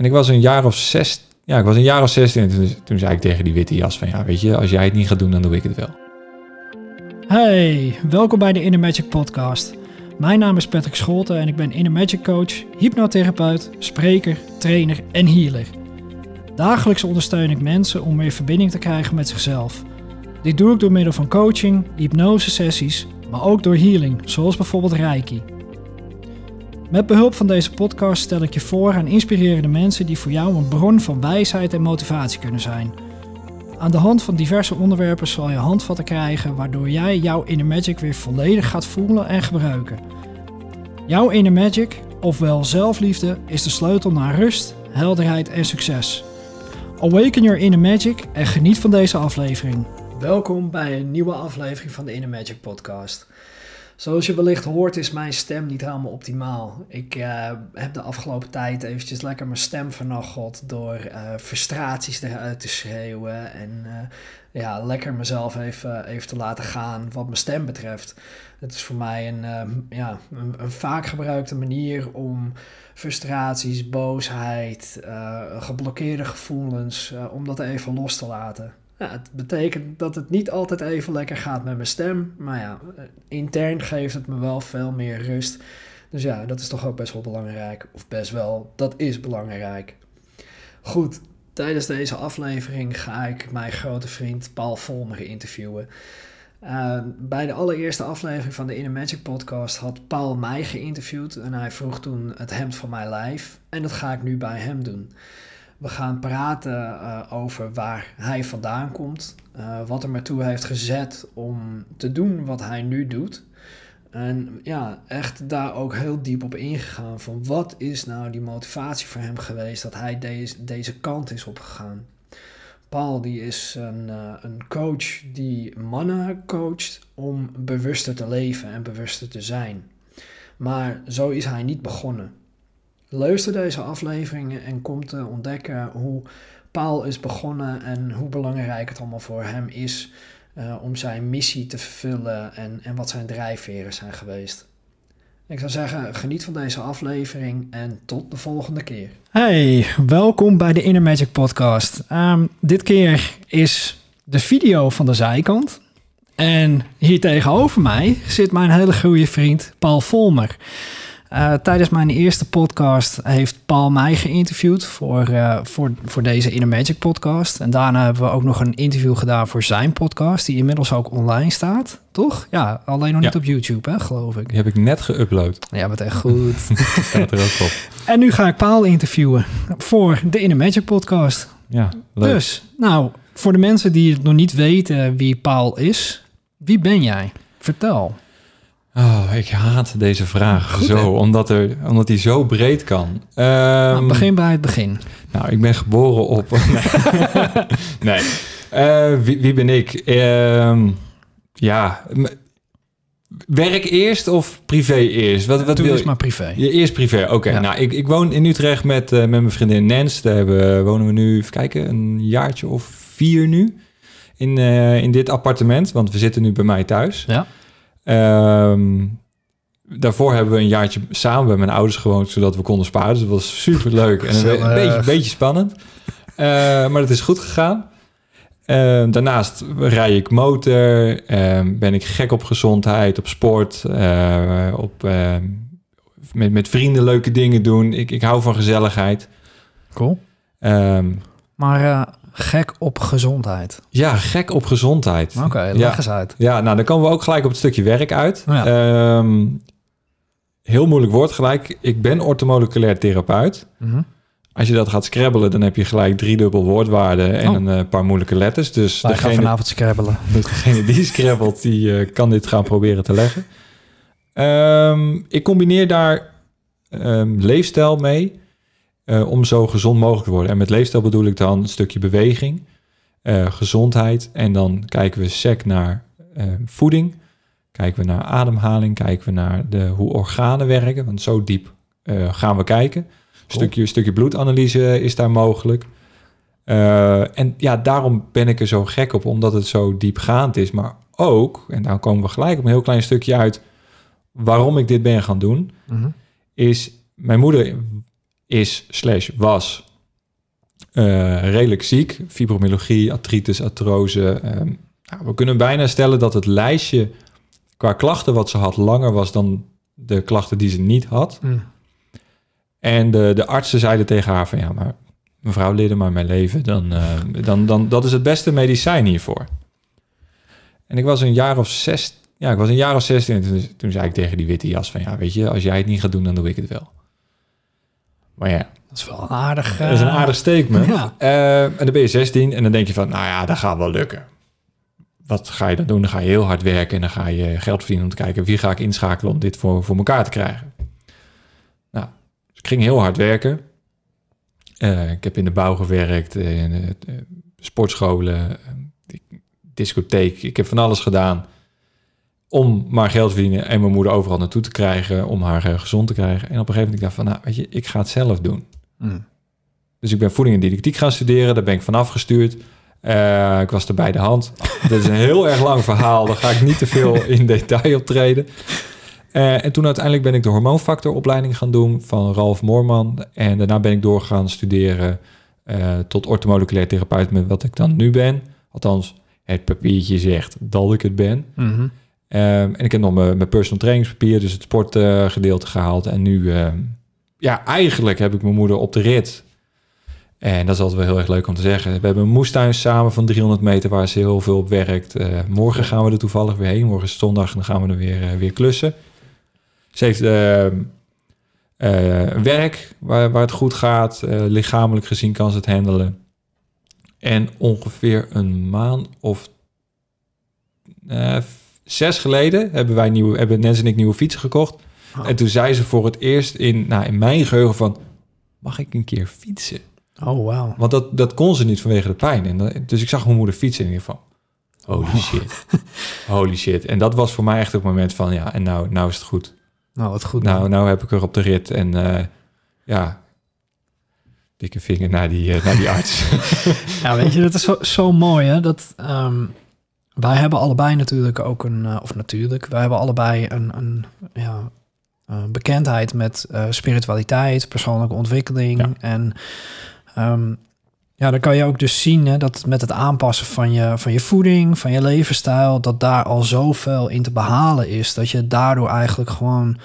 En ik was een jaar of zes, ja, ik was een jaar of 16 en toen, toen zei ik tegen die witte jas van, ja, weet je, als jij het niet gaat doen, dan doe ik het wel. Hey, welkom bij de Inner Magic podcast. Mijn naam is Patrick Scholten en ik ben Inner Magic coach, hypnotherapeut, spreker, trainer en healer. Dagelijks ondersteun ik mensen om meer verbinding te krijgen met zichzelf. Dit doe ik door middel van coaching, hypnose sessies, maar ook door healing, zoals bijvoorbeeld Reiki. Met behulp van deze podcast stel ik je voor aan inspirerende mensen die voor jou een bron van wijsheid en motivatie kunnen zijn. Aan de hand van diverse onderwerpen zal je handvatten krijgen waardoor jij jouw inner magic weer volledig gaat voelen en gebruiken. Jouw inner magic, ofwel zelfliefde, is de sleutel naar rust, helderheid en succes. Awaken your inner magic en geniet van deze aflevering. Welkom bij een nieuwe aflevering van de Inner Magic podcast. Zoals je wellicht hoort is mijn stem niet helemaal optimaal. Ik uh, heb de afgelopen tijd eventjes lekker mijn stem vernacheld door uh, frustraties eruit te schreeuwen en uh, ja, lekker mezelf even, even te laten gaan wat mijn stem betreft. Het is voor mij een, ja, een, een, vaak gebruikte manier om frustraties, boosheid, geblokkeerde gevoelens, om dat even los te laten. Ja, het betekent dat het niet altijd even lekker gaat met mijn stem. Maar ja, intern geeft het me wel veel meer rust. Dus ja, dat is toch ook best wel belangrijk. Of best wel, dat is belangrijk. Goed, tijdens deze aflevering ga ik mijn grote vriend Paul Volmer interviewen. Uh, bij de allereerste aflevering van de Inner Magic podcast had Paul mij geïnterviewd. En hij vroeg toen het hemd van mijn lijf. En dat ga ik nu bij hem doen. We gaan praten uh, over waar hij vandaan komt, uh, wat hem ertoe heeft gezet om te doen wat hij nu doet. En ja, echt daar ook heel diep op ingegaan van wat is nou die motivatie voor hem geweest dat hij deze, deze kant is opgegaan. Paul die is een, uh, een coach die mannen coacht om bewuster te leven en bewuster te zijn. Maar zo is hij niet begonnen. Luister deze afleveringen en kom te ontdekken hoe Paul is begonnen en hoe belangrijk het allemaal voor hem is uh, om zijn missie te vervullen en, en wat zijn drijfveren zijn geweest. Ik zou zeggen, geniet van deze aflevering en tot de volgende keer. Hey, welkom bij de Inner Magic Podcast. Um, dit keer is de video van de zijkant. En hier tegenover mij zit mijn hele goede vriend Paul Volmer. Uh, tijdens mijn eerste podcast heeft Paul mij geïnterviewd voor, uh, voor, voor deze Inner Magic podcast. En daarna hebben we ook nog een interview gedaan voor zijn podcast, die inmiddels ook online staat. Toch? Ja, alleen nog niet op YouTube, hè, geloof ik. Die heb ik net geüpload. Ja, wat echt goed. staat er ook op. En nu ga ik Paul interviewen voor de Inner Magic podcast. Ja, leuk. Dus, nou, voor de mensen die het nog niet weten wie Paul is, wie ben jij? Vertel. Oh, ik haat deze vraag Goed, zo, omdat, er, omdat die zo breed kan. Um, nou, begin bij het begin. Nou, ik ben geboren op... nee. Uh, wie, wie, ben ik? Uh, ja, werk eerst of privé eerst? Wat, wat wil je? maar privé. Je eerst privé, oké. Okay. Ja. Nou, ik, ik woon in Utrecht met, uh, met mijn vriendin Nens. Daar hebben, wonen we nu, even kijken, een jaartje of vier nu. In, uh, in dit appartement, want we zitten nu bij mij thuis. Ja. Um, daarvoor hebben we een jaartje samen bij mijn ouders gewoond, zodat we konden sparen. Dus dat was super leuk en een, een beetje, beetje spannend. Uh, maar het is goed gegaan. Uh, daarnaast rij ik motor, uh, ben ik gek op gezondheid, op sport, uh, op, ehm, met, met vrienden leuke dingen doen. Ik, ik hou van gezelligheid. Cool. Um, maar Gek op gezondheid. Ja, gek op gezondheid. Oké, okay, leg ja. eens uit. Ja, nou dan komen we ook gelijk op het stukje werk uit. Ja. Um, heel moeilijk woord gelijk. Ik ben ortomoleculair therapeut. Mm -hmm. Als je dat gaat scrabbelen, dan heb je gelijk driedubbel woordwaarde en oh. een uh, paar moeilijke letters. Dus Wij degene, gaan vanavond scrabbelen. Degene die scrabbelt, die uh, kan dit gaan proberen te leggen. Um, ik combineer daar um, leefstijl mee. Uh, om zo gezond mogelijk te worden. En met leefstijl bedoel ik dan een stukje beweging, uh, gezondheid. En dan kijken we sec naar uh, voeding. Kijken we naar ademhaling. Kijken we naar de, hoe organen werken. Want zo diep gaan we kijken. Een stukje, stukje bloedanalyse is daar mogelijk. en ja, daarom ben ik er zo gek op, omdat het zo diepgaand is. Maar ook, en daar komen we gelijk op een heel klein stukje uit... waarom ik dit ben gaan doen... Mm -hmm. is mijn moeder is slash was eh, redelijk ziek. Fibromyalgie, artritis, artrose. Ehm, nou, we kunnen bijna stellen dat het lijstje qua klachten wat ze had langer was dan de klachten die ze niet had. Mm. En de, de artsen zeiden tegen haar van ja, maar mevrouw, leer maar mijn leven. Dan, eh, dan, dan, dat is het beste medicijn hiervoor. En ik was een jaar of zes, ja, ik was een jaar of zestien. En toen, toen zei ik tegen die witte jas van ja, weet je, als jij het niet gaat doen, dan doe ik het wel. Maar ja, Dat is wel een aardig... dat is een eh, aardig statement. ja. Eh, en dan ben je 16 en dan denk je van, nou ja, dat gaat wel lukken. Wat ga je dan doen? Dan ga je heel hard werken en dan ga je geld verdienen om te kijken wie ga ik inschakelen om dit voor, voor elkaar te krijgen. Nou, dus ik ging heel hard werken. Eh, ik heb in de bouw gewerkt, in de, sportscholen, discotheek. Ik heb van alles gedaan om maar geld te verdienen en mijn moeder overal naartoe te krijgen, om haar eh, gezond te krijgen. En op een gegeven moment dacht ik van, nou, weet je, ik ga het zelf doen. Mm. Dus ik ben voeding en didactiek gaan studeren. Daar ben ik van afgestuurd. Eh, ik was er bij de hand. Dit is een heel erg lang verhaal. Daar ga ik niet te veel in detail op treden. Eh, en toen uiteindelijk ben ik de hormoonfactoropleiding gaan doen van Ralf Moorman. En daarna ben ik doorgaan studeren tot ortomoleculair therapeut met wat ik dan nu ben. Althans, het papiertje zegt dat ik het ben. Ehm, en ik heb nog mijn, personal trainingspapier, dus het sportgedeelte gehaald. En nu, ehm, ja, eigenlijk heb ik mijn moeder op de rit. En dat is altijd wel heel erg leuk om te zeggen. We hebben een moestuin samen van 300 meter waar ze heel veel op werkt. Eh, morgen gaan we er toevallig weer heen. Morgen is zondag en dan gaan we er weer, eh, weer klussen. Ze heeft ehm, eh, werk waar, waar het goed gaat. Lichamelijk gezien kan ze het handelen. En ongeveer een maand of zes geleden hebben wij nieuwe, hebben Nens en ik nieuwe fietsen gekocht. Oh. En toen zei ze voor het eerst in, nou, in mijn geheugen van, mag ik een keer fietsen? Oh, wauw. Want dat, dat kon ze niet vanwege de pijn. En dat- dus ik zag mijn moeder fietsen en ik van, holy shit, holy shit. En dat was voor mij echt het moment van, ja, en nou, nou is het goed. Nou, wat goed. Nou, nou heb ik er op de rit en eh, ja, dikke vinger naar die, eh, naar die arts. Ja, weet je, dat is zo, zo mooi, hè? Dat, ehm, wij hebben allebei natuurlijk ook een... eh, of natuurlijk, wij hebben allebei een, een ja, eh, bekendheid met eh, spiritualiteit, persoonlijke ontwikkeling. Ja. En ehm, ja, dan kan je ook dus zien hè, dat met het aanpassen van je, van je voeding, van je levensstijl... dat daar al zoveel in te behalen is. Dat je daardoor eigenlijk gewoon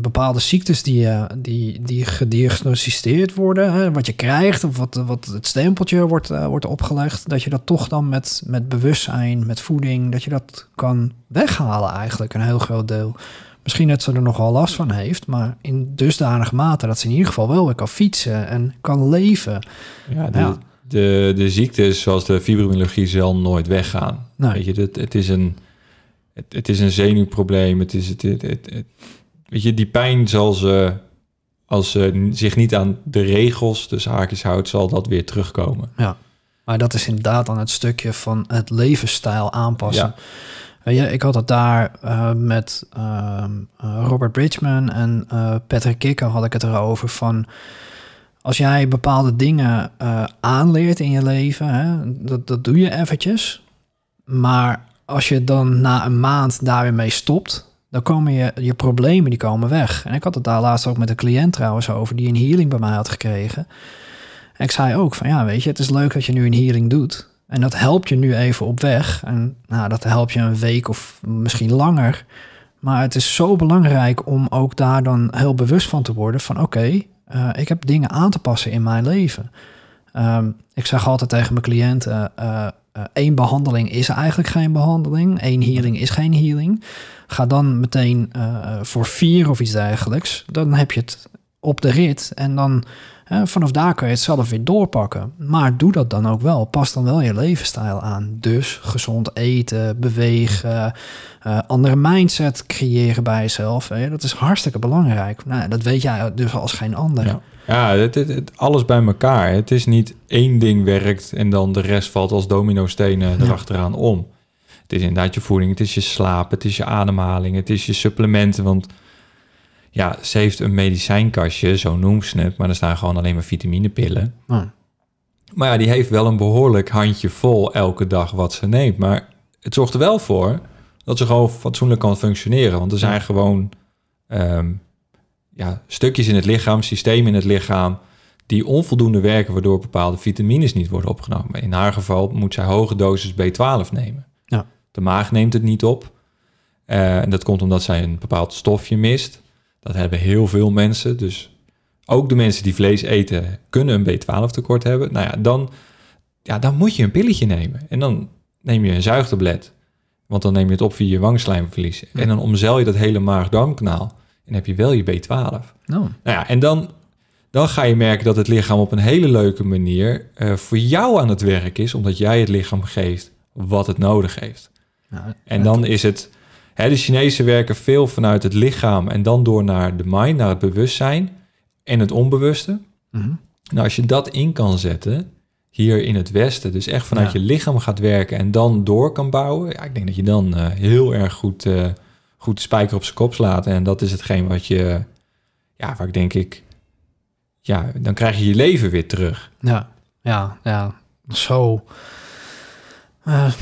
bepaalde ziektes die, eh, die, die gediagnosticeerd worden, hè, wat je krijgt of wat, wat het stempeltje wordt, eh, wordt opgelegd, dat je dat toch dan met, met bewustzijn, met voeding, dat je dat kan weghalen eigenlijk, een heel groot deel. Misschien dat ze er nogal last van heeft, maar in dusdanige mate dat ze in ieder geval wel weer kan fietsen en kan leven. Ja, de, Ja. De, de ziektes zoals de fibromyalgie zal nooit weggaan. Nee. Weet je, het, het, is een, het, het is een zenuwprobleem. Het is het- het- weet je, die pijn zal ze, als ze zich niet aan de regels, tussen haakjes houdt, zal dat weer terugkomen. Maar dat is inderdaad dan het stukje van het levensstijl aanpassen. Ja. Weet je, ik had het daar eh, met ehm, eh, Robert Bridgman en eh, Patrick Kikker had ik het erover van... Als jij bepaalde dingen aanleert in je leven, hè, dat, dat doe je eventjes. Maar als je dan na een maand daar weer mee stopt, dan komen je, je problemen die komen weg. En ik had het daar laatst ook met een cliënt trouwens over, die een healing bij mij had gekregen. En ik zei ook van ja, weet je, het is leuk dat je nu een healing doet. En dat helpt je nu even op weg. En nou, dat helpt je een week of misschien langer. Maar het is zo belangrijk om ook daar dan heel bewust van te worden van oké, eh, ik heb dingen aan te passen in mijn leven. Ehm, ik zeg altijd tegen mijn cliënten, eh, eh, één behandeling is eigenlijk geen behandeling. één healing is geen healing. Ga dan meteen eh, voor vier of iets dergelijks. Dan heb je het op de rit en dan eh, vanaf daar kan je het zelf weer doorpakken. Maar doe dat dan ook wel. Pas dan wel je levensstijl aan. Dus gezond eten, bewegen, eh, andere mindset creëren bij jezelf. Dat is hartstikke belangrijk. Nou, dat weet jij dus als geen ander. Ja, het, het, het- alles bij elkaar. Het is niet één ding werkt en dan de rest valt als dominostenen erachteraan om. Het is inderdaad je voeding, het is je slaap, het is je ademhaling, het is je supplementen. Want ja, ze heeft een medicijnkastje, zo noemt ze het, maar er staan gewoon alleen maar vitaminepillen. Maar ja, die heeft wel een behoorlijk handje vol elke dag wat ze neemt. Maar het zorgt er wel voor dat ze gewoon fatsoenlijk kan functioneren. Want er zijn gewoon ehm, ja, stukjes in het lichaam, systemen in het lichaam, die onvoldoende werken, waardoor bepaalde vitamines niet worden opgenomen. In haar geval moet zij hoge dosis B12 nemen. Ja. De maag neemt het niet op. Eh, en dat komt omdat zij een bepaald stofje mist. Dat hebben heel veel mensen. Dus ook de mensen die vlees eten kunnen een B12 tekort hebben. Nou ja, dan, ja, dan moet je een pilletje nemen. En dan neem je een zuigtablet. Want dan neem je het op via je wangslijmverlies. Ja. En dan omzeil je dat hele maag-darmkanaal. En heb je wel je B12. Nou, Nou ja, en dan, dan ga je merken dat het lichaam op een hele leuke manier eh, voor jou aan het werk is, omdat jij het lichaam geeft wat het nodig heeft. ja, En dan is het, hè, de Chinezen werken veel vanuit het lichaam en dan door naar de mind, naar het bewustzijn en het onbewuste. Mhm. Nou, als je dat in kan zetten hier in het Westen, dus echt vanuit Ja. je lichaam gaat werken en dan door kan bouwen, ja, ik denk dat je dan eh, heel erg goed, eh, goed de spijker op zijn kop slaat. En dat is hetgeen wat je, ja, waar ik denk ik, ja, dan krijg je je leven weer terug. Ja, ja, ja. Zo. eh,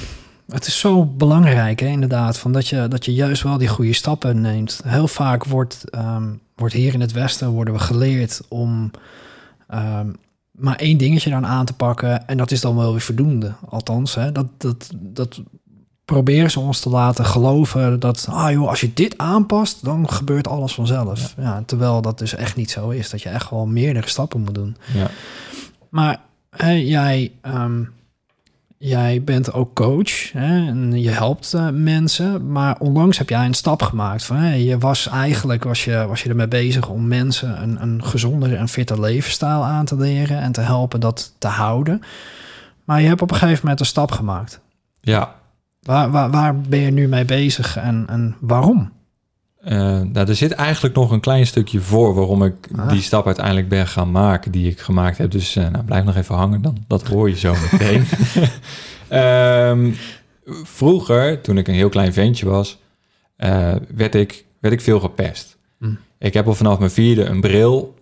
het is zo belangrijk, hè, inderdaad, van dat, je, dat je juist wel die goede stappen neemt. Heel vaak wordt, ehm, wordt hier in het Westen worden we geleerd om ehm, maar één dingetje dan aan te pakken. En dat is dan wel weer voldoende. Althans, hè, dat, dat, dat proberen ze ons te laten geloven dat, ah joh, als je dit aanpast, dan gebeurt alles vanzelf. Ja. terwijl dat dus echt niet zo is. Dat je echt wel meerdere stappen moet doen. Ja, Maar hè, jij, ehm, jij bent ook coach hè, en je helpt eh, mensen. Maar onlangs heb jij een stap gemaakt. Van, hè, je was eigenlijk was je, was je ermee bezig om mensen een, een gezondere en fitter levensstijl aan te leren en te helpen dat te houden. Maar je hebt op een gegeven moment een stap gemaakt. ja. Waar, waar, waar ben je nu mee bezig en, en waarom? Eh, nou, er zit eigenlijk nog een klein stukje voor waarom ik Ah. die stap uiteindelijk ben gaan maken die ik gemaakt heb. Dus eh, nou, blijf nog even hangen, dan, dat hoor je zo meteen. Ehm, vroeger, toen ik een heel klein ventje was, eh, werd, ik, werd ik veel gepest. Hm. Ik heb al vanaf mijn vierde een bril.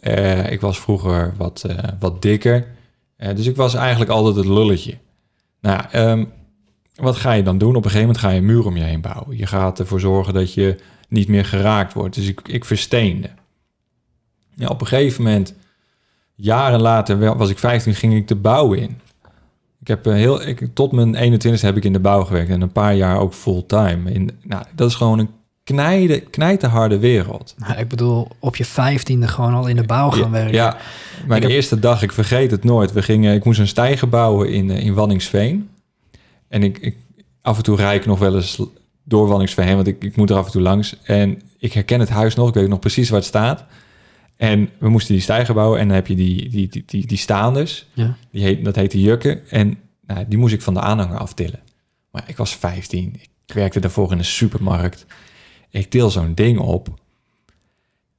Ik was vroeger wat, wat dikker. Dus ik was eigenlijk altijd het lulletje. Nou, ehm, wat ga je dan doen? Op een gegeven moment ga je een muur om je heen bouwen. Je gaat ervoor zorgen dat je niet meer geraakt wordt. Dus ik, ik versteende. Ja, op een gegeven moment, jaren later, was ik 15, ging ik de bouw in. Ik heb eh, heel, ik, tot mijn 21 heb ik in de bouw gewerkt en een paar jaar ook fulltime. In, nou, dat is gewoon een knijde, knijterharde wereld. Nou, ik bedoel, op je vijftiende gewoon al in de bouw gaan Ja, werken. Ja, mijn Ik heb- eerste dag, ik vergeet het nooit. We gingen, ik moest een stijger bouwen in, eh, in Wanningsveen. En ik, ik, af en toe rijd ik nog wel eens door Wanningsveen want ik, ik moet er af en toe langs. En ik herken het huis nog, ik weet nog precies waar het staat. En we moesten die stijger bouwen en dan heb je die, die, die, die, die staanders. Ja. Die heet, dat heet de jukken. En nou, die moest ik van de aanhanger aftillen. Maar ik was 15. Ik werkte daarvoor in een supermarkt. Ik til zo'n ding op. Dat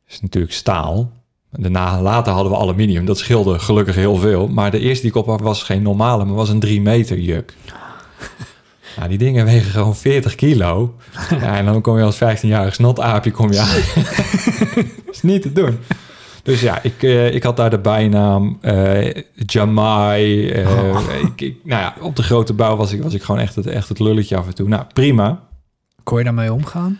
is natuurlijk staal. Daarna, later hadden we aluminium. Dat scheelde gelukkig heel veel. Maar de eerste die ik op had was geen normale, maar was een 3 meter juk. Nou, die dingen wegen gewoon 40 kilo. Ja, en dan kom je als 15-jarig snotaapje kom je aan. Dat is niet te doen. Dus ja, ik, eh, ik had daar de bijnaam eh Jamai. eh, Oh. ik, ik- nou ja, op de grote bouw was ik, was ik gewoon echt het, echt het lulletje af en toe. Nou, prima. Kon je daarmee omgaan?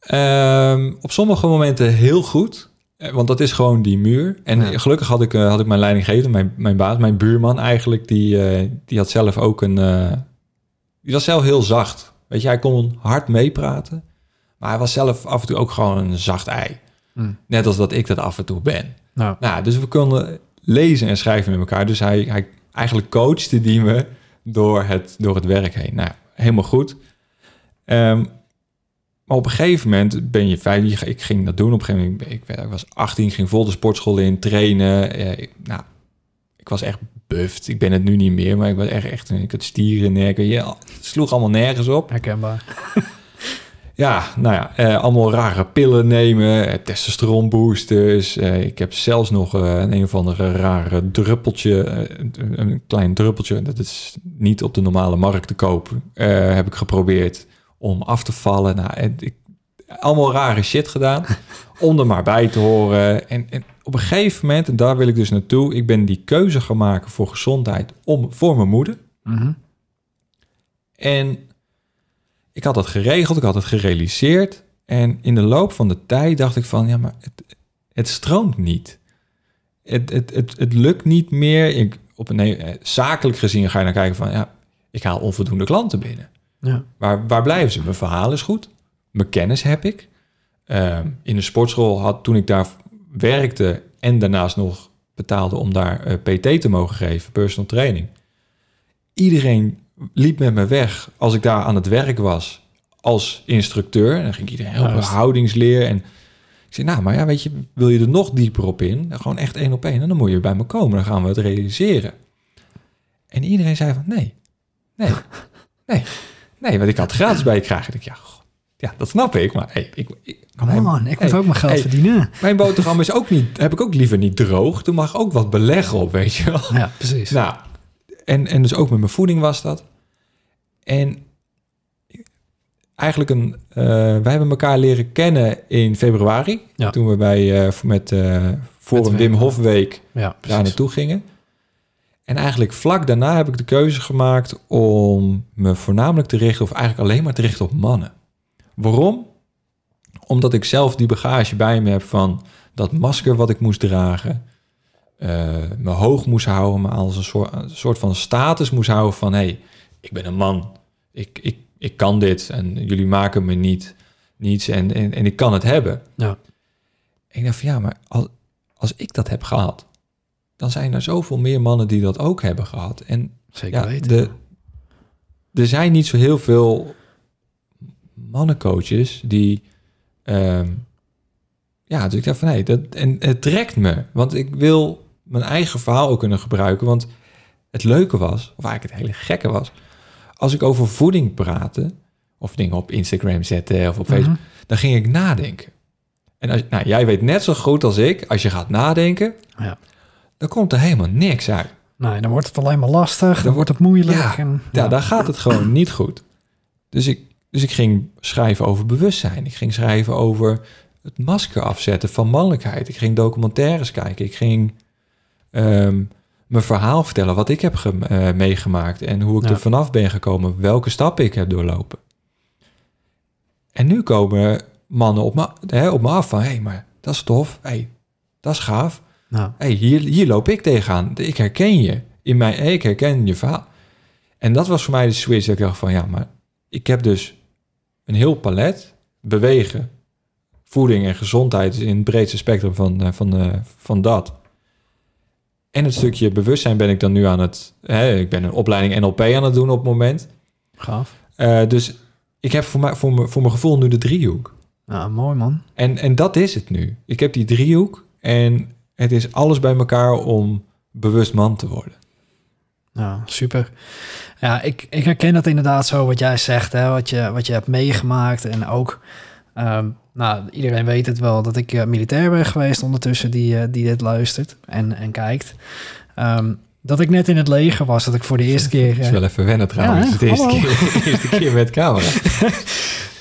Ehm, op sommige momenten heel goed. Eh, Want dat is gewoon die muur. En Ja. gelukkig had ik, eh, had ik mijn leidinggevende, mijn, mijn baas, mijn buurman eigenlijk. Die, eh, die had zelf ook een... die was zelf heel zacht. Weet je, hij kon hard meepraten. Maar hij was zelf af en toe ook gewoon een zacht ei. Hm. Net als dat ik dat af en toe ben. Nou, Nou, dus we konden lezen en schrijven met elkaar. Dus hij, hij eigenlijk coachte die me door het, door het werk heen. Nou, helemaal goed. Ehm, maar op een gegeven moment ben je vijf. Ik ging dat doen. Op een gegeven moment, ik, ik was 18, ging vol de sportschool in, trainen. Eh, ik, nou, ik was echt buft. Ik ben het nu niet meer, maar ik was echt, echt ik had stieren. Ja, het sloeg allemaal nergens op. herkenbaar. Ja, nou ja, eh, allemaal rare pillen nemen, eh, testosteronboosters. Eh, ik heb zelfs nog eh, een, een of andere rare druppeltje, eh, een, een klein druppeltje, dat is niet op de normale markt te kopen, eh, heb ik geprobeerd om af te vallen. Nou, en ik, allemaal rare shit gedaan, om er maar bij te horen. En, en op een gegeven moment, en daar wil ik dus naartoe, ik ben die keuze gaan maken voor gezondheid om, voor mijn moeder. Mhm. En ik had dat geregeld, ik had het gerealiseerd. En in de loop van de tijd dacht ik van, ja, maar het, het stroomt niet. het, het, het, het lukt niet meer. Ik, op een, eh, zakelijk gezien ga je naar kijken van... ja, ik haal onvoldoende klanten binnen. Ja. Waar, waar blijven ze? Mijn verhaal is goed. Mijn kennis heb ik. Ehm, in de sportschool had toen ik daar werkte en daarnaast nog betaalde om daar eh, PT te mogen geven, personal training. Iedereen liep met me weg als ik daar aan het werk was als instructeur. En dan ging iedereen helpen, houdingsleer. En ik zei, nou, maar ja, weet je, wil je er nog dieper op in? Dan gewoon echt één op één. En dan moet je bij me komen, dan gaan we het realiseren. En iedereen zei van, nee, nee, nee, nee, want ik had gratis bij je krijgen. Ik dacht, ja, ja, dat snap ik, maar hey, ik, ik, Come on, ik moet ook mijn geld hey, verdienen. Mijn boterham is ook niet, heb ik ook liever niet droog. Er mag ook wat beleg op, weet je wel. Ja, precies. Nou, en, en dus ook met mijn voeding was dat. En eigenlijk een, eh, wij hebben elkaar leren kennen in februari. Ja. Toen we bij, eh, met uh, voor een Met Wim Wim. Hof week ja, daar naartoe gingen. En eigenlijk vlak daarna heb ik de keuze gemaakt om me voornamelijk te richten, of eigenlijk alleen maar te richten op mannen. Waarom? Omdat ik zelf die bagage bij me heb van dat masker wat ik moest dragen, eh, me hoog moest houden, maar als een soort, een soort van status moest houden van hé, hey, ik ben een man, ik, ik, ik kan dit en jullie maken me niet niets en, en, en ik kan het hebben. Ja. En ik dacht van ja, maar als, als ik dat heb gehad, dan zijn er zoveel meer mannen die dat ook hebben gehad. En Zeker ja, weten. de, er zijn niet zo heel veel mannencoaches die. ehm, ja, dus ik dacht van nee, dat, en het trekt me. Want ik wil mijn eigen verhaal ook kunnen gebruiken. Want het leuke was, of eigenlijk het hele gekke was, als ik over voeding praatte, of dingen op Instagram zette of op Facebook, Mhm. dan ging ik nadenken. En als, nou, jij weet net zo goed als ik, als je gaat nadenken, Ja. Dan komt er helemaal niks uit. Nee, dan wordt het alleen maar lastig, dan wordt het moeilijk. Ja, en, Ja, daar gaat het gewoon niet goed. Dus ik, dus ik ging schrijven over bewustzijn. Ik ging schrijven over het masker afzetten van mannelijkheid. Ik ging documentaires kijken. Ik ging ehm, mijn verhaal vertellen, wat ik heb ge- eh, meegemaakt en hoe ik Ja. er vanaf ben gekomen, welke stappen ik heb doorlopen. En nu komen mannen op me, hè, op me af van, hé, hey, maar dat is tof, hey, dat is gaaf. Nou, hey, hier, hier loop ik tegenaan. Ik herken je. In mijn, ik herken je verhaal. En dat was voor mij de switch. Dat ik dacht van, ja, maar ik heb dus een heel palet. Bewegen, voeding en gezondheid in het breedste spectrum van, eh, van, eh, van dat. En het stukje bewustzijn ben ik dan nu aan het... Hè, ik ben een opleiding NLP aan het doen op het moment. gaaf. Eh, dus ik heb voor, mij, voor, mijn, voor mijn gevoel nu de driehoek. Nou, mooi man. En, en dat is het nu. Ik heb die driehoek en het is alles bij elkaar om bewust man te worden. Ja, super. Ja, ik, ik herken dat inderdaad zo wat jij zegt, hè, wat, je, wat je hebt meegemaakt. En ook, ehm, nou, iedereen weet het wel dat ik eh, militair ben geweest ondertussen die, eh, die dit luistert en, en kijkt. Ehm, dat ik net in het leger was, dat ik voor de eerste keer... Het is eh, wel even wennen trouwens. Ja, is de hallo. eerste keer, de eerste keer met camera.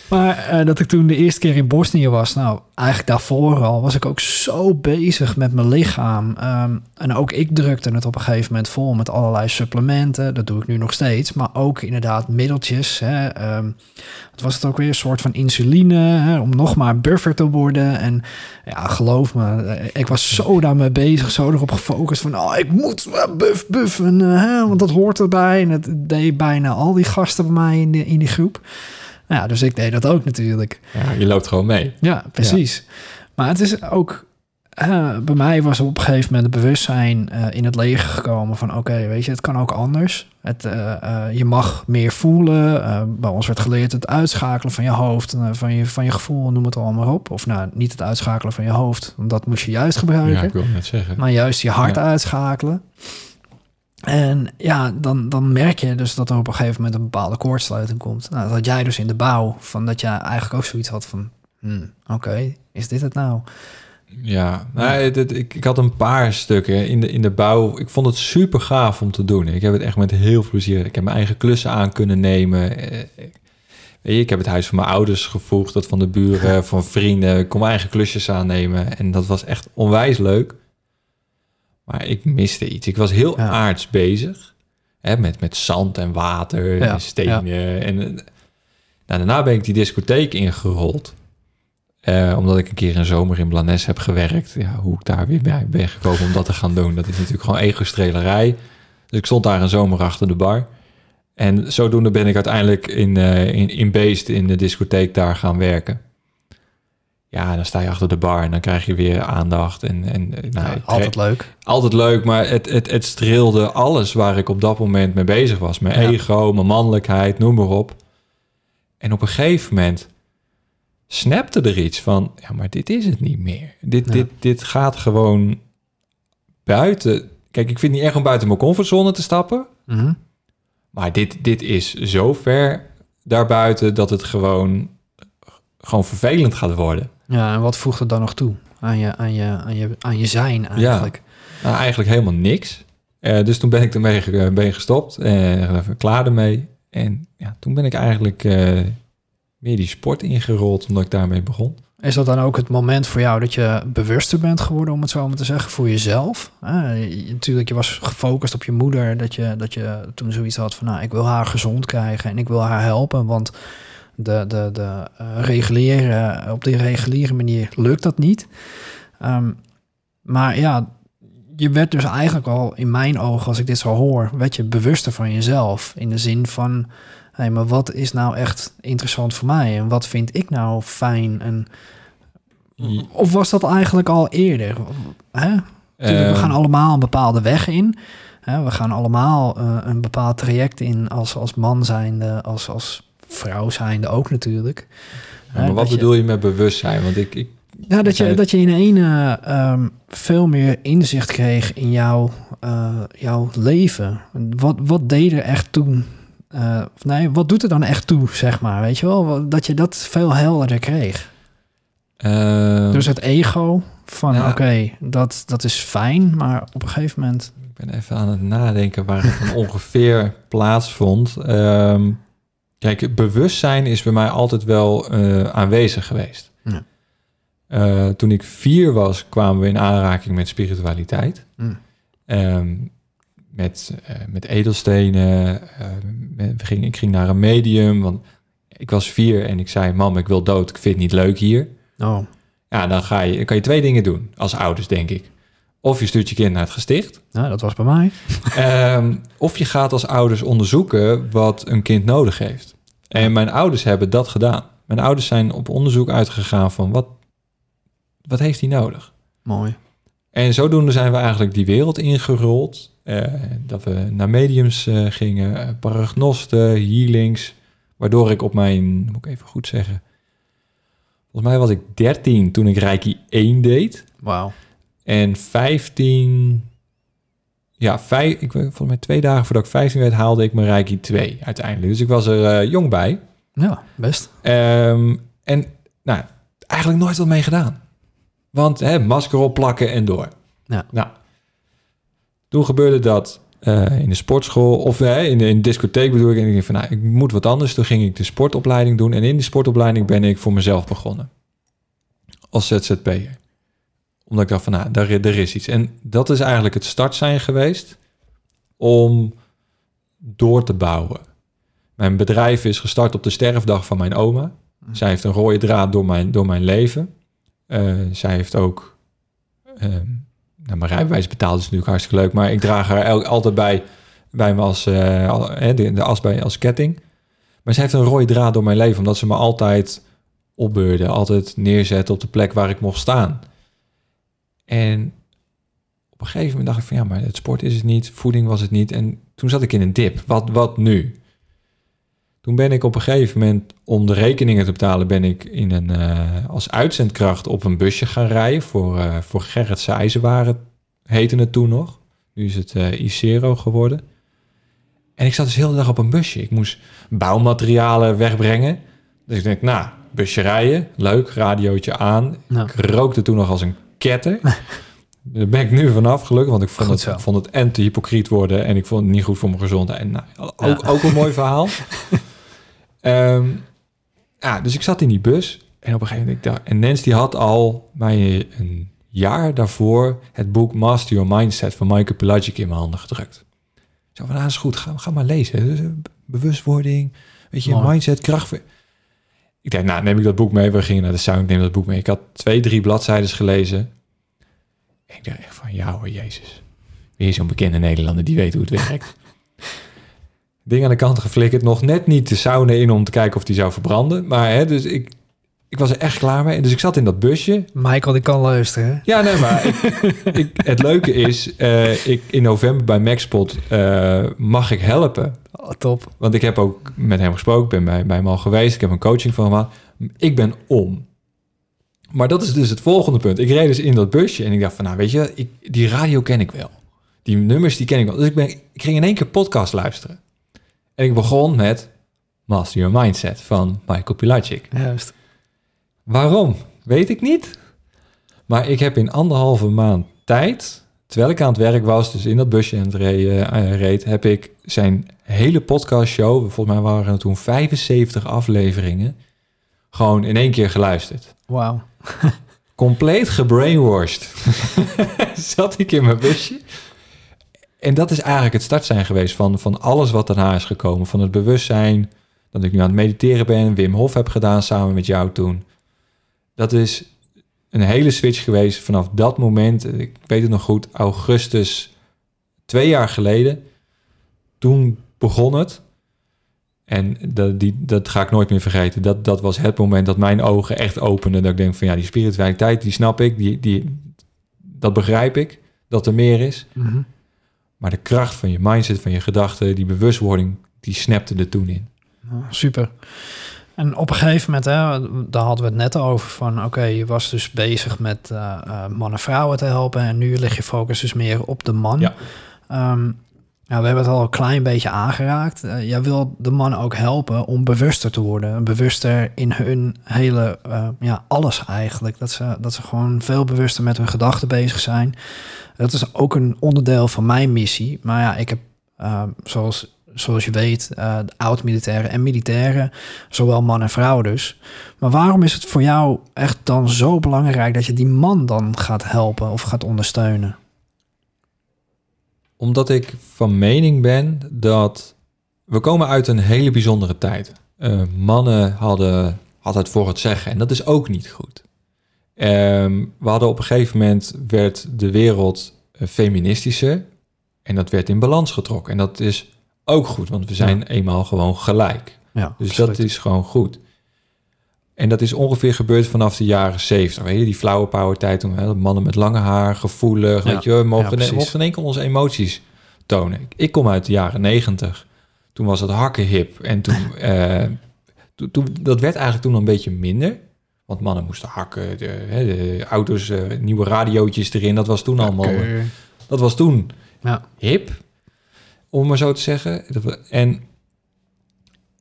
Maar eh, dat ik toen de eerste keer in Bosnië was, nou, eigenlijk daarvoor al, was ik ook zo bezig met mijn lichaam. Ehm, en ook ik drukte het op een gegeven moment vol met allerlei supplementen. Dat doe ik nu nog steeds. Maar ook inderdaad middeltjes. Hè. Ehm, was het ook weer? Een soort van insuline, hè, om nog maar buffer te worden. En ja, geloof me, eh, ik was zo daarmee bezig, zo erop gefocust van, oh, ik moet buff, buff, en, eh, hè, want dat hoort erbij. En het deed bijna al die gasten bij mij in, in die groep. Nou ja, dus ik deed dat ook natuurlijk. Ja, je loopt gewoon mee. Ja, precies. Maar het is ook... eh, bij mij was op een gegeven moment het bewustzijn eh, in het leger gekomen van... oké, weet je, het kan ook anders. Het, eh, je mag meer voelen. Bij ons werd geleerd het uitschakelen van je hoofd... van, je, van je gevoel, noem het allemaal op. Of nou, niet het uitschakelen van je hoofd. Want dat moest je juist gebruiken Ja, ik wil net zeggen. maar juist je hart Ja. uitschakelen. En ja, dan, dan merk je dus dat er op een gegeven moment een bepaalde koordsluiting komt. Nou, dat had jij dus in de bouw, van dat jij eigenlijk ook zoiets had van, hmm, oké, is dit het nou? Ja, nou, dit- ik, ik had een paar stukken in de, in de bouw. Ik vond het super gaaf om te doen. Ik heb het echt met heel veel plezier. Ik heb mijn eigen klussen aan kunnen nemen. Eh, ik heb het huis van mijn ouders gevoegd, dat van de buren, van vrienden. Ik kon mijn eigen klusjes aannemen. En dat was echt onwijs leuk. Maar ik miste iets. Ik was heel Ja. aards bezig. Hè, met, met zand en water Ja, en stenen. En, eh, nou, daarna ben ik die discotheek ingerold. Eh, omdat ik een keer een zomer in Blanes heb gewerkt. Ja, hoe ik daar weer bij ben gekomen om dat te gaan doen. Dat is natuurlijk gewoon ego-strelerij. Dus ik stond daar een zomer achter de bar. En zodoende ben ik uiteindelijk in, eh, in, in Beest, in de discotheek, daar gaan werken. Ja, dan sta je achter de bar en dan krijg je weer aandacht. En, en, nou, Ja, ik- altijd leuk. altijd leuk, maar het, het, het streelde alles waar ik op dat moment mee bezig was. Mijn Ja. ego, mijn mannelijkheid, noem maar op. En op een gegeven moment snapte er iets van... ja, maar dit is het niet meer. Dit, Ja. dit, dit gaat gewoon buiten... Kijk, ik vind het niet erg om buiten mijn comfortzone te stappen... Mhm. maar dit, dit is zo ver daarbuiten dat het gewoon, gewoon vervelend gaat worden. Ja, en wat voegt het dan nog toe aan je, aan je, aan je, aan je zijn eigenlijk? Nou, eigenlijk helemaal niks. Eh, dus toen ben ik ermee ge- ben gestopt. en even klaar ermee. En ja, toen ben ik eigenlijk eh, meer die sport ingerold, omdat ik daarmee begon. Is dat dan ook het moment voor jou dat je bewuster bent geworden, om het zo maar te zeggen, voor jezelf? Eh, je- natuurlijk, je was gefocust op je moeder, dat je, dat je toen zoiets had van, nou, ik wil haar gezond krijgen en ik wil haar helpen, want de, de, de eh, reguliere, op die reguliere manier lukt dat niet. Ehm, maar ja, je werd dus eigenlijk al, in mijn ogen, als ik dit zo hoor, werd je bewuster van jezelf. In de zin van, hé, maar wat is nou echt interessant voor mij? En wat vind ik nou fijn? En, of was dat eigenlijk al eerder? Hè? We Eh, gaan allemaal een bepaalde weg in. Hè? We gaan allemaal eh, een bepaald traject in als, als man zijnde, als, als vrouw zijnde ook natuurlijk. ja, maar wat je- bedoel je met bewustzijn? Want ik, ik ja, dat je, dat je in ene ehm, veel meer inzicht kreeg in jouw, eh, jouw leven. Wat, wat deed er echt toen? Eh, nee, wat doet er dan echt toe, zeg maar? Weet je wel? Dat je dat veel helderder kreeg. eh, Dus het ego van, oké, dat, dat is fijn, maar op een gegeven moment... ik ben even aan het nadenken waar het ongeveer plaatsvond. Ehm, kijk, bewustzijn is bij mij altijd wel eh, aanwezig geweest. Ja. Eh, toen ik vier was, kwamen we in aanraking met spiritualiteit. Mm. Ehm, met, eh, met edelstenen. met- we gingen, ik ging naar een medium, want ik was vier en ik zei... mam, ik wil dood, ik vind het niet leuk hier. Oh, Ja, dan, ga je, dan kan je twee dingen doen als ouders, denk ik. Of je stuurt je kind naar het gesticht... nou, dat was bij mij. Ehm, of je gaat als ouders onderzoeken wat een kind nodig heeft. En mijn ouders hebben dat gedaan. Mijn ouders zijn op onderzoek uitgegaan van wat, wat heeft hij nodig? Mooi. En zodoende zijn we eigenlijk die wereld ingerold. Eh, dat we naar mediums eh, gingen, eh, paragnosten, healings. Waardoor ik op mijn, moet ik even goed zeggen... Volgens mij was ik 13 toen ik Reiki 1 deed. Wauw. En 15, ja, vijf, ik, weet- volgens mij twee dagen voordat ik 15 werd, haalde ik mijn Reiki 2 uiteindelijk. Dus ik was er eh, jong bij. Ja, best. Ehm, en nou, eigenlijk nooit wat mee gedaan. Want hè, masker opplakken en door. Ja. Nou, toen gebeurde dat eh, in de sportschool of in, de, in de discotheek bedoel ik. En ik dacht van, nou, ik moet wat anders. Toen ging ik de sportopleiding doen. En in die sportopleiding ben ik voor mezelf begonnen. Als ZZP'er. Omdat ik dacht van, nou, daar, er is iets. En dat is eigenlijk het start zijn geweest om door te bouwen. Mijn bedrijf is gestart op de sterfdag van mijn oma. Zij heeft een rode draad door mijn, door mijn leven. Eh, zij heeft ook... ehm, nou, mijn rijbewijs betaald is natuurlijk hartstikke leuk... maar ik draag haar el- altijd bij, bij me als, eh, de, de as bij als ketting. Maar zij heeft een rode draad door mijn leven... omdat ze me altijd opbeurde. Altijd neerzette op de plek waar ik mocht staan. En op een gegeven moment dacht ik van... ja, maar het sport is het niet, voeding was het niet. En toen zat ik in een dip. Wat, wat nu? Toen ben ik op een gegeven moment, om de rekeningen te betalen, ben ik in een, eh, als uitzendkracht op een busje gaan rijden voor, eh voor Gerritse IJzerwaren, heette het toen nog. Nu is het Icero geworden. En ik zat dus heel de dag op een busje. Ik moest bouwmaterialen wegbrengen. Dus ik denk, nou, busje rijden, leuk, radiootje aan. Nou, Ik rookte toen nog als een ketter. Daar ben ik nu vanaf, gelukkig, want ik vond, Goed het, vond het en te hypocriet worden en ik vond het niet goed voor mijn gezondheid. En nou, ook, Ja. ook een mooi verhaal. Ehm, ja, dus ik zat in die bus en op een gegeven moment, ik dacht, en Nens die had al mij een jaar daarvoor het boek Master Your Mindset van Michael Pelagic in mijn handen gedrukt. Zo van, ah, is goed, ga, ga maar lezen. Bewustwording, weet je, Mooi. mindset, kracht. Ik nou, neem ik dat boek mee. We gingen naar de sound, ik neem dat boek mee. Ik had twee, drie bladzijden gelezen. En ik dacht echt van, ja hoor, Jezus. Weer zo'n bekende Nederlander die weet hoe het werkt. Ding aan de kant geflikkerd. Nog net niet de sauna in om te kijken of die zou verbranden. Maar hè, dus ik, ik was er echt klaar mee. Dus ik zat in dat busje. Michael, die kan luisteren. Ja, nee, maar ik, ik, het leuke is, eh, ik, in november bij Maxpot eh, mag ik helpen. Oh, top. Want ik heb ook met hem gesproken, ik ben bij, bij hem al geweest, ik heb een coaching van hem gehad. Ik ben om. Maar dat is dus het volgende punt. Ik reed dus in dat busje en ik dacht van, nou weet je, ik, die radio ken ik wel. Die nummers, die ken ik wel. Dus ik, ben, ik ging in één keer podcast luisteren. En ik begon met Master Your Mindset van Michael Pilacic. Juist. Waarom? Weet ik niet. Maar ik heb in anderhalve maand tijd, terwijl ik aan het werk was, dus in dat busje en eh, reed, heb ik zijn hele podcastshow, volgens mij waren er toen 75 afleveringen, gewoon in één keer geluisterd. Wauw. Compleet gebrainwashed. Zat ik in mijn busje. En dat is eigenlijk het start zijn geweest van, van alles wat daarna is gekomen. Van het bewustzijn, dat ik nu aan het mediteren ben, Wim Hof heb gedaan samen met jou toen. Dat is een hele switch geweest vanaf dat moment. Ik weet het nog goed, augustus twee jaar geleden. Toen begon het. En dat, die, dat ga ik nooit meer vergeten. Dat, dat was het moment dat mijn ogen echt openden. Dat ik denk van ja, die spiritualiteit, die snap ik. Die, die, dat begrijp ik. Dat er meer is. Mhm. Maar de kracht van je mindset, van je gedachten, die bewustwording, die snapte er toen in. Nou, super. En op een gegeven moment, hè, daar hadden we het net over van, oké, je was dus bezig met eh, eh, mannen en vrouwen te helpen en nu lig je focus dus meer op de man. Ja. Ehm, nou, we hebben het al een klein beetje aangeraakt. Eh, jij wil de man ook helpen om bewuster te worden, bewuster in hun hele, ja, alles eigenlijk. Dat ze, dat ze gewoon veel bewuster met hun gedachten bezig zijn. Dat is ook een onderdeel van mijn missie. Maar ja, ik heb, eh, zoals, zoals je weet, eh, oud-militairen en militairen, zowel man en vrouw dus. Maar waarom is het voor jou echt dan zo belangrijk dat je die man dan gaat helpen of gaat ondersteunen? Omdat ik van mening ben dat we komen uit een hele bijzondere tijd. Eh, mannen hadden, hadden het voor het zeggen en dat is ook niet goed. Ehm, we hadden op een gegeven moment werd de wereld eh, feministischer en dat werd in balans getrokken. En dat is ook goed, want we zijn eenmaal gewoon gelijk. Ja, Dus dat is gewoon goed. En dat is ongeveer gebeurd vanaf de jaren 70. Weet je, die flauwe power tijd toen hè, mannen met lange haar, gevoelig, Ja. weet je, we Ja, precies. mochten in één keer onze emoties tonen. Ik- kom uit de jaren 90. Toen was het hakken hip. En toen, eh, toen, toen- dat werd eigenlijk toen een beetje minder. Want mannen moesten hakken, de, hè, de auto's, eh, nieuwe radiootjes erin. Dat was toen allemaal. Dat was toen Ja. hip, om maar zo te zeggen. En,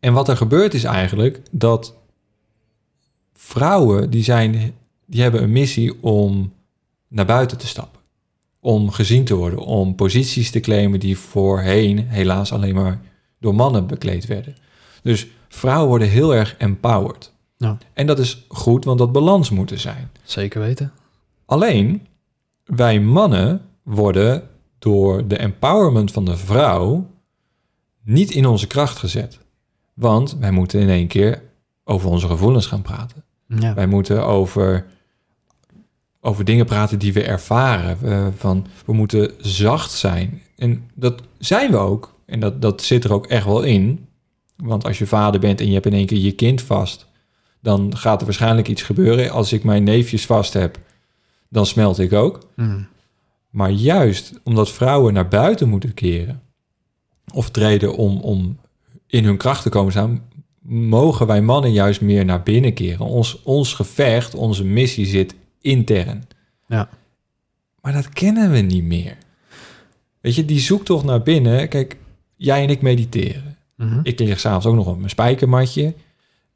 en wat er gebeurt is eigenlijk dat vrouwen die zijn, die hebben een missie om naar buiten te stappen, om gezien te worden, om posities te claimen die voorheen helaas alleen maar door mannen bekleed werden. Dus vrouwen worden heel erg empowered. Ja. En dat is goed, want dat balans moet er zijn. Zeker weten. Alleen, wij mannen worden door de empowerment van de vrouw niet in onze kracht gezet. Want wij moeten in één keer over onze gevoelens gaan praten. Ja. Wij moeten over, over dingen praten die we ervaren. We, van, we moeten zacht zijn. En dat zijn we ook. En dat, dat zit er ook echt wel in. Want als je vader bent en je hebt in één keer je kind vast... dan gaat er waarschijnlijk iets gebeuren. Als ik mijn neefjes vast heb, dan smelt ik ook. Mm. Maar juist omdat vrouwen naar buiten moeten keren... of treden om, om in hun kracht te komen staan... mogen wij mannen juist meer naar binnen keren. Ons, ons gevecht, onze missie zit intern. Ja. Maar dat kennen we niet meer. Weet je, die zoektocht naar binnen... Kijk, jij en ik mediteren. Mhm. Ik lig s'avonds ook nog op mijn spijkermatje.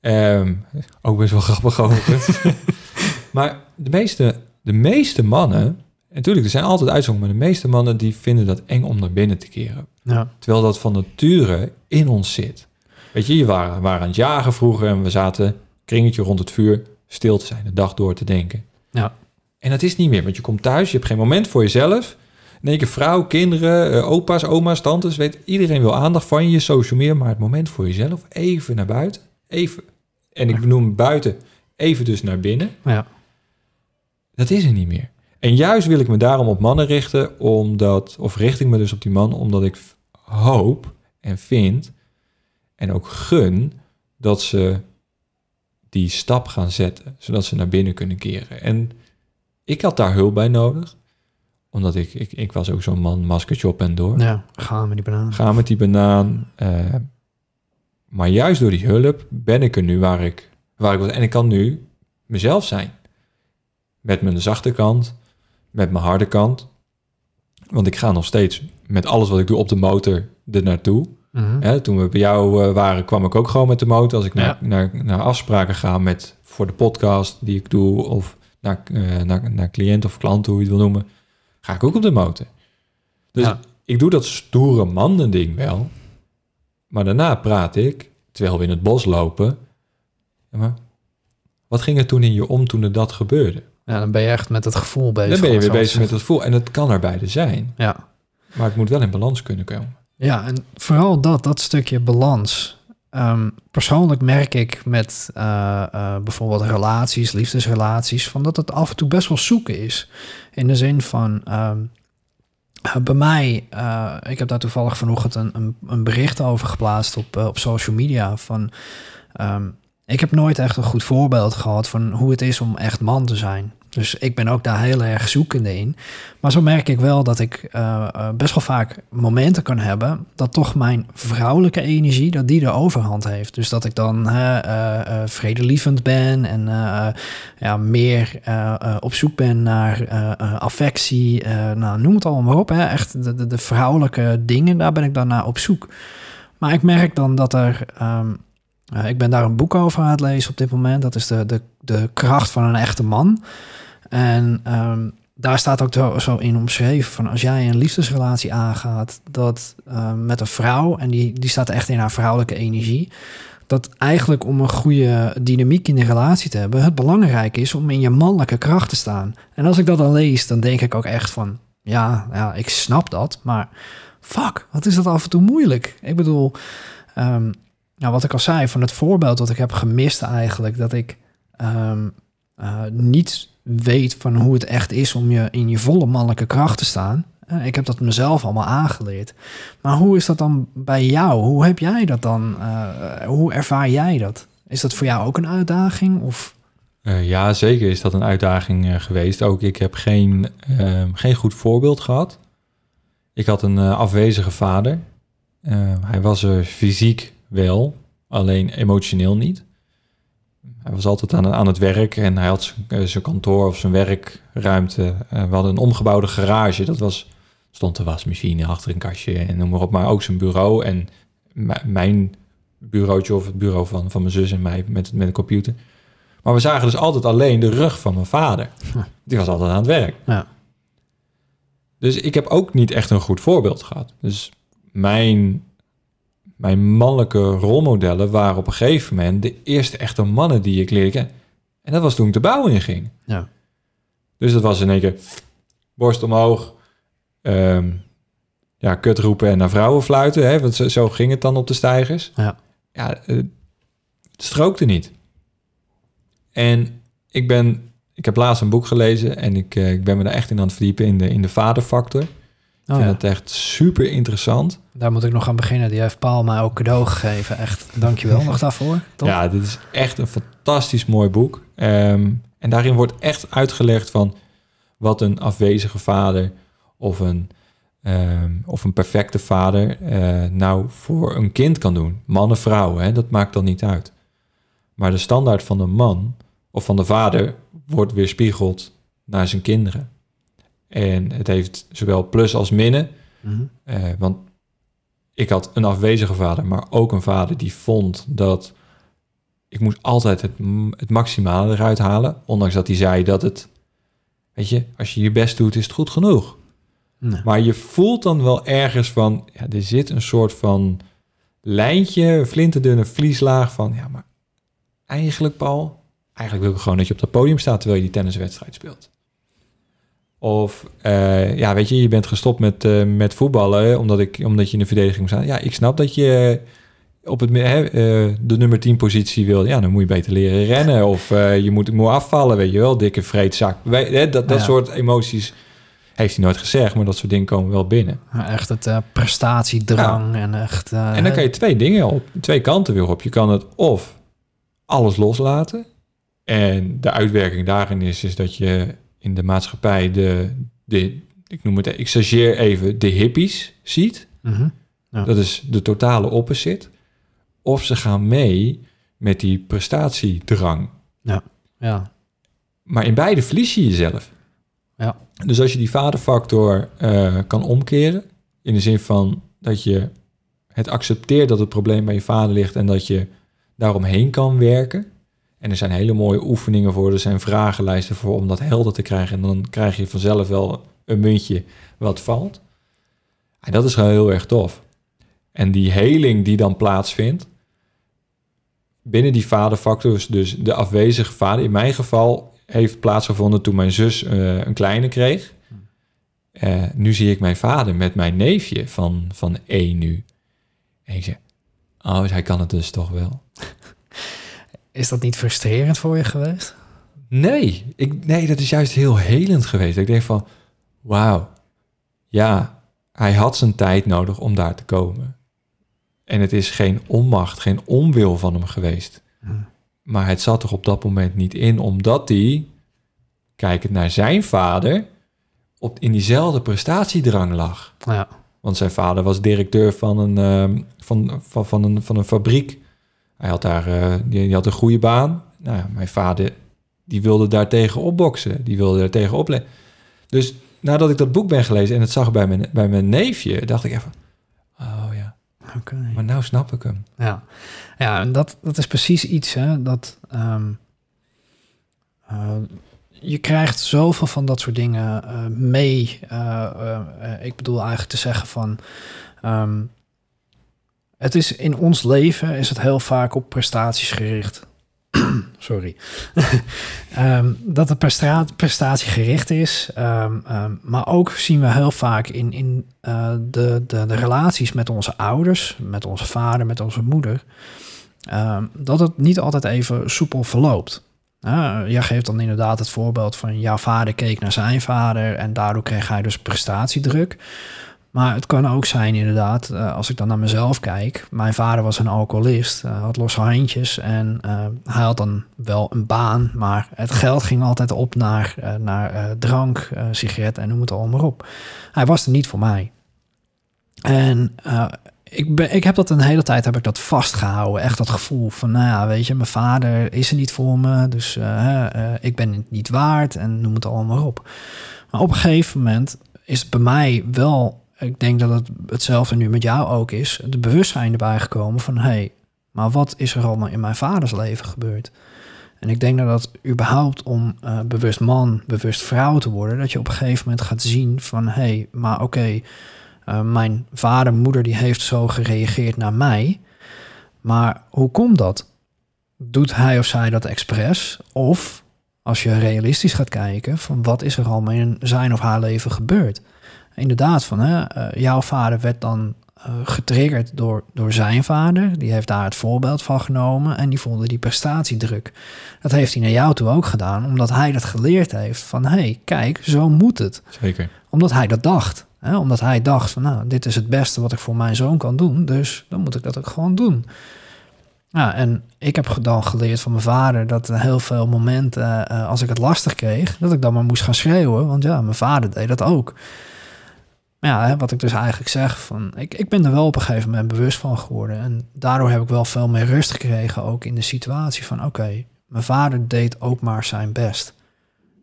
Ehm, ook best wel grappig overigens. maar de meeste, de meeste mannen... En natuurlijk, er zijn altijd uitzonderingen... maar de meeste mannen die vinden dat eng om naar binnen te keren. Ja. Terwijl dat van nature in ons zit. Weet je, je waren, waren aan het jagen vroeger... en we zaten kringetje rond het vuur... stil te zijn, de dag door te denken. Ja. En dat is niet meer, want je komt thuis... je hebt geen moment voor jezelf... In één keer vrouw, kinderen, eh, opa's, oma's, tantes, weet iedereen wil aandacht van je, social media, maar het moment voor jezelf, even naar buiten, even En ik noem buiten even dus naar binnen. Ja. Dat is er niet meer. En juist wil ik me daarom op mannen richten, omdat, of richt ik me dus op die man, omdat ik hoop en vind en ook gun dat ze die stap gaan zetten, zodat ze naar binnen kunnen keren. En ik had daar hulp bij nodig, omdat ik, ik, ik was ook zo'n man, maskertje op en door. Ja, gaan we die banaan. Ga met die banaan. eh, maar juist door die hulp ben ik er nu waar ik, waar ik was. En ik kan nu mezelf zijn. Met mijn zachte kant, met mijn harde kant. Want ik ga nog steeds met alles wat ik doe op de motor er naartoe. Mhm. Hè, toen we bij jou eh, waren, kwam ik ook gewoon met de motor. Als ik naar, Ja. naar, naar afspraken ga met, voor de podcast die ik doe... of naar, eh, naar, naar cliënt of klant, hoe je het wil noemen... ga ik ook op de motor. Dus Ja. ik doe dat stoere mannen ding wel. Maar daarna praat ik, terwijl we in het bos lopen... Ja, maar wat ging er toen in je om toen er dat gebeurde? Ja, dan ben je echt met het gevoel bezig. Dan ben je weer bezig met het gevoel. En het kan er beide zijn. Ja. Maar het moet wel in balans kunnen komen. Ja, en vooral dat, dat stukje balans. Ehm, persoonlijk merk ik met eh, eh, bijvoorbeeld relaties, liefdesrelaties, van dat het af en toe best wel zoeken is. In de zin van, ehm, eh, bij mij, ik heb daar toevallig vanochtend een, een, een bericht over geplaatst op, op social media. Van, ehm, ik heb nooit echt een goed voorbeeld gehad van hoe het is om echt man te zijn. Dus ik ben ook daar heel erg zoekende in. Maar zo merk ik wel dat ik eh, eh, best wel vaak momenten kan hebben dat toch mijn vrouwelijke energie, dat die de overhand heeft. Dus dat ik dan eh, vredelievend ben en ja, meer op zoek ben naar affectie. nou, noem het allemaal maar op. Hè. Echt de, de, de vrouwelijke dingen, daar ben ik dan naar op zoek. Maar ik merk dan dat er. ehm, eh, ik ben daar een boek over aan het lezen op dit moment. Dat is de, de, de kracht van een echte man. En ehm, daar staat ook zo, zo in omschreven van als jij een liefdesrelatie aangaat dat ehm, met een vrouw en die, die staat echt in haar vrouwelijke energie, dat eigenlijk om een goede dynamiek in de relatie te hebben, het belangrijk is om in je mannelijke kracht te staan. En als ik dat dan lees, dan denk ik ook echt van, ja, ja ik snap dat, maar fuck, wat is dat af en toe moeilijk? Ik bedoel, ehm, nou, wat ik al zei, van het voorbeeld dat ik heb gemist eigenlijk, dat ik ehm, eh, niet weet van hoe het echt is om je in je volle mannelijke kracht te staan. Eh, ik heb dat mezelf allemaal aangeleerd. Maar hoe is dat dan bij jou? Hoe heb jij dat dan? eh, hoe ervaar jij dat? Is dat voor jou ook een uitdaging? Of ja, zeker is dat een uitdaging geweest. Ook ik heb geen, eh, geen goed voorbeeld gehad. Ik had een afwezige vader. Eh, hij was er fysiek wel, alleen emotioneel niet. Hij was altijd aan, aan het werk en hij had zijn- eh, zijn kantoor of zijn werkruimte. Eh, we hadden een omgebouwde garage. Dat was, stond de wasmachine achter een kastje en noem maar op. Maar ook zijn bureau en mijn bureautje of het bureau van, van mijn zus en mij met, met een computer. Maar we zagen dus altijd alleen de rug van mijn vader. Die was altijd aan het werk. Ja. Dus ik heb ook niet echt een goed voorbeeld gehad. Dus mijn, mijn mannelijke rolmodellen waren op een gegeven moment de eerste echte mannen die ik leerde kennen. En dat was toen ik de bouw in ging. Ja. Dus dat was in één keer borst omhoog, ehm, ja, kut roepen en naar vrouwen fluiten. Hè? Want zo, zo ging het dan op de stijgers. Ja. Ja, eh, het strookte niet. En ik ben, ik heb laatst een boek gelezen en ik, eh, ik ben me daar echt in aan het verdiepen in de, in de vaderfactor. Ik Oh, vind ja. het echt super interessant. daar moet ik nog aan beginnen. Die heeft Paul mij ook cadeau gegeven. Echt, dankjewel nog daarvoor. Toch? Ja, dit is echt een fantastisch mooi boek. Ehm, en daarin wordt echt uitgelegd van wat een afwezige vader of een, ehm, of een perfecte vader eh, nou voor een kind kan doen. Mannen, vrouwen, hè, dat maakt dan niet uit. Maar de standaard van de man of van de vader wordt weerspiegeld naar zijn kinderen. En het heeft zowel plus als minnen. Mhm. Eh, want ik had een afwezige vader, maar ook een vader die vond dat ik moest altijd het, het maximale eruit halen. Ondanks dat hij zei dat het, weet je, als je je best doet, is het goed genoeg. Nee. Maar je voelt dan wel ergens van, ja, er zit een soort van lijntje, flinterdunne vlieslaag van, ja, maar eigenlijk, Paul, eigenlijk wil ik gewoon dat je op dat podium staat terwijl je die tenniswedstrijd speelt. Of, eh, ja, weet je, je bent gestopt met, eh, met voetballen omdat, ik, omdat je in de verdediging moet staan. Ja, ik snap dat je op het, hè, eh, de nummer 10 positie wil, ja, dan moet je beter leren rennen. Of je moet, moet afvallen, weet je wel, dikke vreedzak. Wij, hè, dat dat Ja. soort emoties heeft hij nooit gezegd, maar dat soort dingen komen wel binnen. Echt het prestatiedrang en echt... En dan kan je twee dingen op, twee kanten weer op. Je kan het of alles loslaten. En de uitwerking daarin is, is dat je in de maatschappij de, de ik noem het, ik stageer even, de hippies ziet. mhm. Ja. Dat is de totale opposite. Of ze gaan mee met die prestatiedrang. Ja, Maar in beide verlies je jezelf. Ja. Dus als je die vaderfactor eh, kan omkeren, in de zin van dat je het accepteert dat het probleem bij je vader ligt en dat je daaromheen kan werken. En er zijn hele mooie oefeningen voor, er zijn vragenlijsten voor om dat helder te krijgen. En dan krijg je vanzelf wel een muntje wat valt. En dat is gewoon heel erg tof. En die heling die dan plaatsvindt, binnen die vaderfactor, dus- de afwezige vader, in mijn geval heeft plaatsgevonden toen mijn zus eh, een kleine kreeg. Eh, nu zie ik mijn vader met mijn neefje van, van één nu. En ik zeg, oh, hij kan het dus toch wel. Is dat niet frustrerend voor je geweest? Nee, ik, nee, dat is juist heel helend geweest. Ik denk van, wauw, ja, hij had zijn tijd nodig om daar te komen. En het is geen onmacht, geen onwil van hem geweest. Maar het zat er op dat moment niet in, omdat hij, kijkend naar zijn vader, op, in diezelfde prestatiedrang lag. Ja, Want zijn vader was directeur van een, ehm, van, van, van, een, van een fabriek. Hij had daar eh, die, die had een goede baan. Nou, mijn vader die wilde daar tegen opboksen. Die wilde daar tegen opletten. Dus nadat ik dat boek ben gelezen en het zag bij mijn, bij mijn neefje, dacht ik even... Oh ja, oké. maar nou snap ik hem. Ja, ja en dat, dat is precies iets, hè, dat ehm, eh, je krijgt zoveel van dat soort dingen eh, mee. Ik bedoel eigenlijk te zeggen van, ehm, het is in ons leven is het heel vaak op prestaties gericht. Sorry. Ehm, dat het prestatiegericht is. ehm, ehm, maar ook zien we heel vaak in, in eh, de, de, de relaties met onze ouders, met onze vader, met onze moeder. dat het niet altijd even soepel verloopt. Uh, jij geeft dan inderdaad het voorbeeld van jouw vader keek naar zijn vader en daardoor kreeg hij dus prestatiedruk. Maar het kan ook zijn inderdaad, eh, als ik dan naar mezelf kijk. Mijn vader was een alcoholist, eh, had losse handjes en eh, hij had dan wel een baan. Maar het geld ging altijd op naar, naar drank, sigaret en noem het allemaal op. Hij was er niet voor mij. En ik, ben, ik heb dat een hele tijd heb ik dat vastgehouden. Echt dat gevoel van, nou ja, weet je, mijn vader is er niet voor me. Dus ik ben het niet waard en noem het allemaal op. Maar op een gegeven moment is het bij mij wel ik denk dat het hetzelfde nu met jou ook is, de bewustzijn erbij gekomen van hé, hey, maar wat is er allemaal in mijn vaders leven gebeurd? En ik denk dat dat überhaupt om uh, bewust man, bewust vrouw te worden, dat je op een gegeven moment gaat zien van hé, hey, maar oké, uh, mijn vader, moeder die heeft zo gereageerd naar mij, maar hoe komt dat? Doet hij of zij dat expres? Of als je realistisch gaat kijken van wat is er allemaal in zijn of haar leven gebeurd? Inderdaad van, hè, uh, jouw vader werd dan uh, getriggerd door, door zijn vader. Die heeft daar het voorbeeld van genomen en die voelde die prestatiedruk. Dat heeft hij naar jou toe ook gedaan, omdat hij dat geleerd heeft van, hé, hey, kijk, zo moet het. Zeker. Omdat hij dat dacht. Hè? Omdat hij dacht van, nou, dit is het beste wat ik voor mijn zoon kan doen, dus dan moet ik dat ook gewoon doen. Ja, en ik heb dan geleerd van mijn vader dat heel veel momenten, uh, als ik het lastig kreeg, dat ik dan maar moest gaan schreeuwen. Want ja, mijn vader deed dat ook. Maar ja, hè, wat ik dus eigenlijk zeg, van, ik, ik ben er wel op een gegeven moment bewust van geworden. En daardoor heb ik wel veel meer rust gekregen, ook in de situatie van, oké, okay, mijn vader deed ook maar zijn best.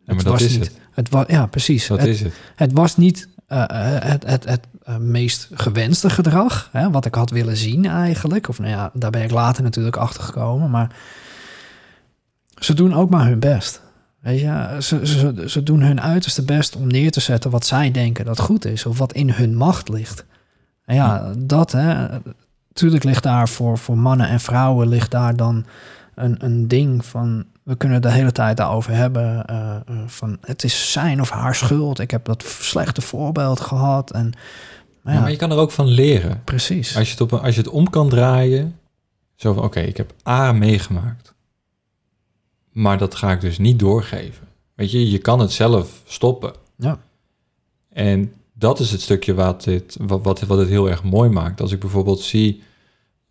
Ja, maar dat is niet, het. het was, ja, precies. Dat het, is het. Het was niet uh, het, het, het uh, meest gewenste gedrag, hè, wat ik had willen zien eigenlijk. Of nou ja, daar ben ik later natuurlijk achter gekomen. Maar ze doen ook maar hun best. Weet je, ze, ze, ze doen hun uiterste best om neer te zetten wat zij denken dat goed is, of wat in hun macht ligt. En ja, dat, hè, natuurlijk ligt daar voor, voor mannen en vrouwen ligt daar dan een, een ding van, we kunnen de hele tijd daarover hebben, uh, uh, van het is zijn of haar schuld, ik heb dat slechte voorbeeld gehad. En, maar, ja, ja, maar je kan er ook van leren. Precies. Als je het, op, als je het om kan draaien Zo van, oké, ik heb A meegemaakt. Maar dat ga ik dus niet doorgeven. Weet je, je kan het zelf stoppen. Ja. En dat is het stukje wat, dit, wat, wat, wat het heel erg mooi maakt. Als ik bijvoorbeeld zie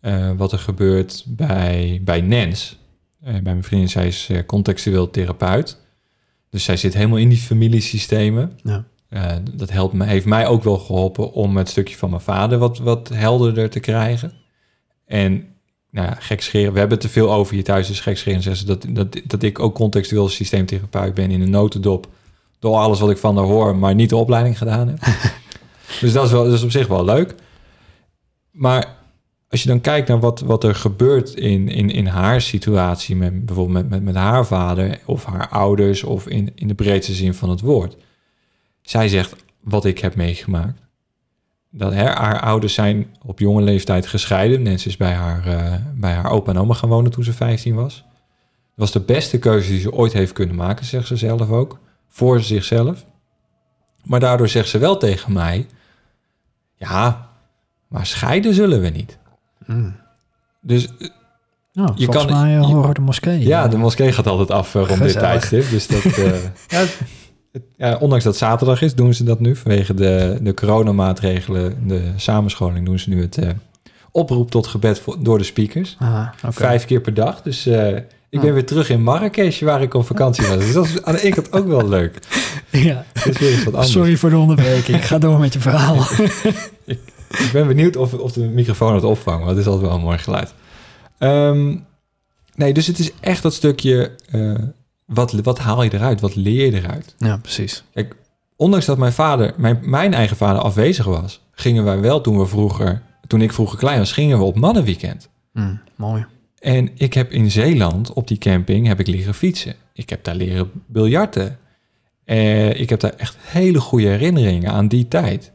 eh, wat er gebeurt bij, bij Nens. Eh, bij mijn vriendin, zij is eh, contextueel therapeut. Dus zij zit helemaal in die familiesystemen. Ja. Dat helpt me, heeft mij ook wel geholpen om het stukje van mijn vader wat, wat helderder te krijgen. En nou ja, gek scheren, we hebben het te veel over hier thuis, dus gek scheren zeggen ze dat, dat, dat ik ook contextueel systeemtherapeut ben in een notendop. Door alles wat ik van haar hoor, maar niet de opleiding gedaan heb. dus dat is, wel, dat is op zich wel leuk. Maar als je dan kijkt naar wat, wat er gebeurt in, in, in haar situatie, met, bijvoorbeeld met, met, met haar vader of haar ouders, of in, in de breedste zin van het woord. Zij zegt wat ik heb meegemaakt. Dat hè, haar ouders zijn op jonge leeftijd gescheiden. En ze is bij haar, eh, bij haar opa en oma gaan wonen toen ze 15 was. Dat was de beste keuze die ze ooit heeft kunnen maken, zegt ze zelf ook. Voor zichzelf. Maar daardoor zegt ze wel tegen mij... Ja, maar scheiden zullen we niet. Mm. Dus Nou, Je volgens kan- mij eh, je- horen de moskee. ja, eh, de moskee gaat altijd af eh, rond dit tijdstip. Dus dat, eh, ja, ja, ondanks dat zaterdag is, doen ze dat nu. Vanwege de, de coronamaatregelen, de samenscholing, doen ze nu het eh, oproep tot gebed voor, door de speakers. Ah. Vijf keer per dag. Dus eh, ik ben Ah. weer terug in Marrakesh, waar ik op vakantie was. Dus dat is aan de ene kant ook wel leuk. Ja. Is weer wat anders. Sorry voor de onderbreking. Ga door met je verhaal. Ik ben benieuwd of, of de microfoon het opvangt, want het is altijd wel een mooi geluid. Ehm, nee, dus het is echt dat stukje, eh, wat, wat haal je eruit? Wat leer je eruit? ja, precies. Ondanks dat mijn vader, mijn, mijn eigen vader afwezig was, gingen wij wel toen we vroeger, toen ik vroeger klein was, gingen we op mannenweekend. Mm, mooi. En ik heb in Zeeland, op die camping, heb ik leren fietsen. Ik heb daar leren biljarten. Eh, ik heb daar echt hele goede herinneringen aan die tijd.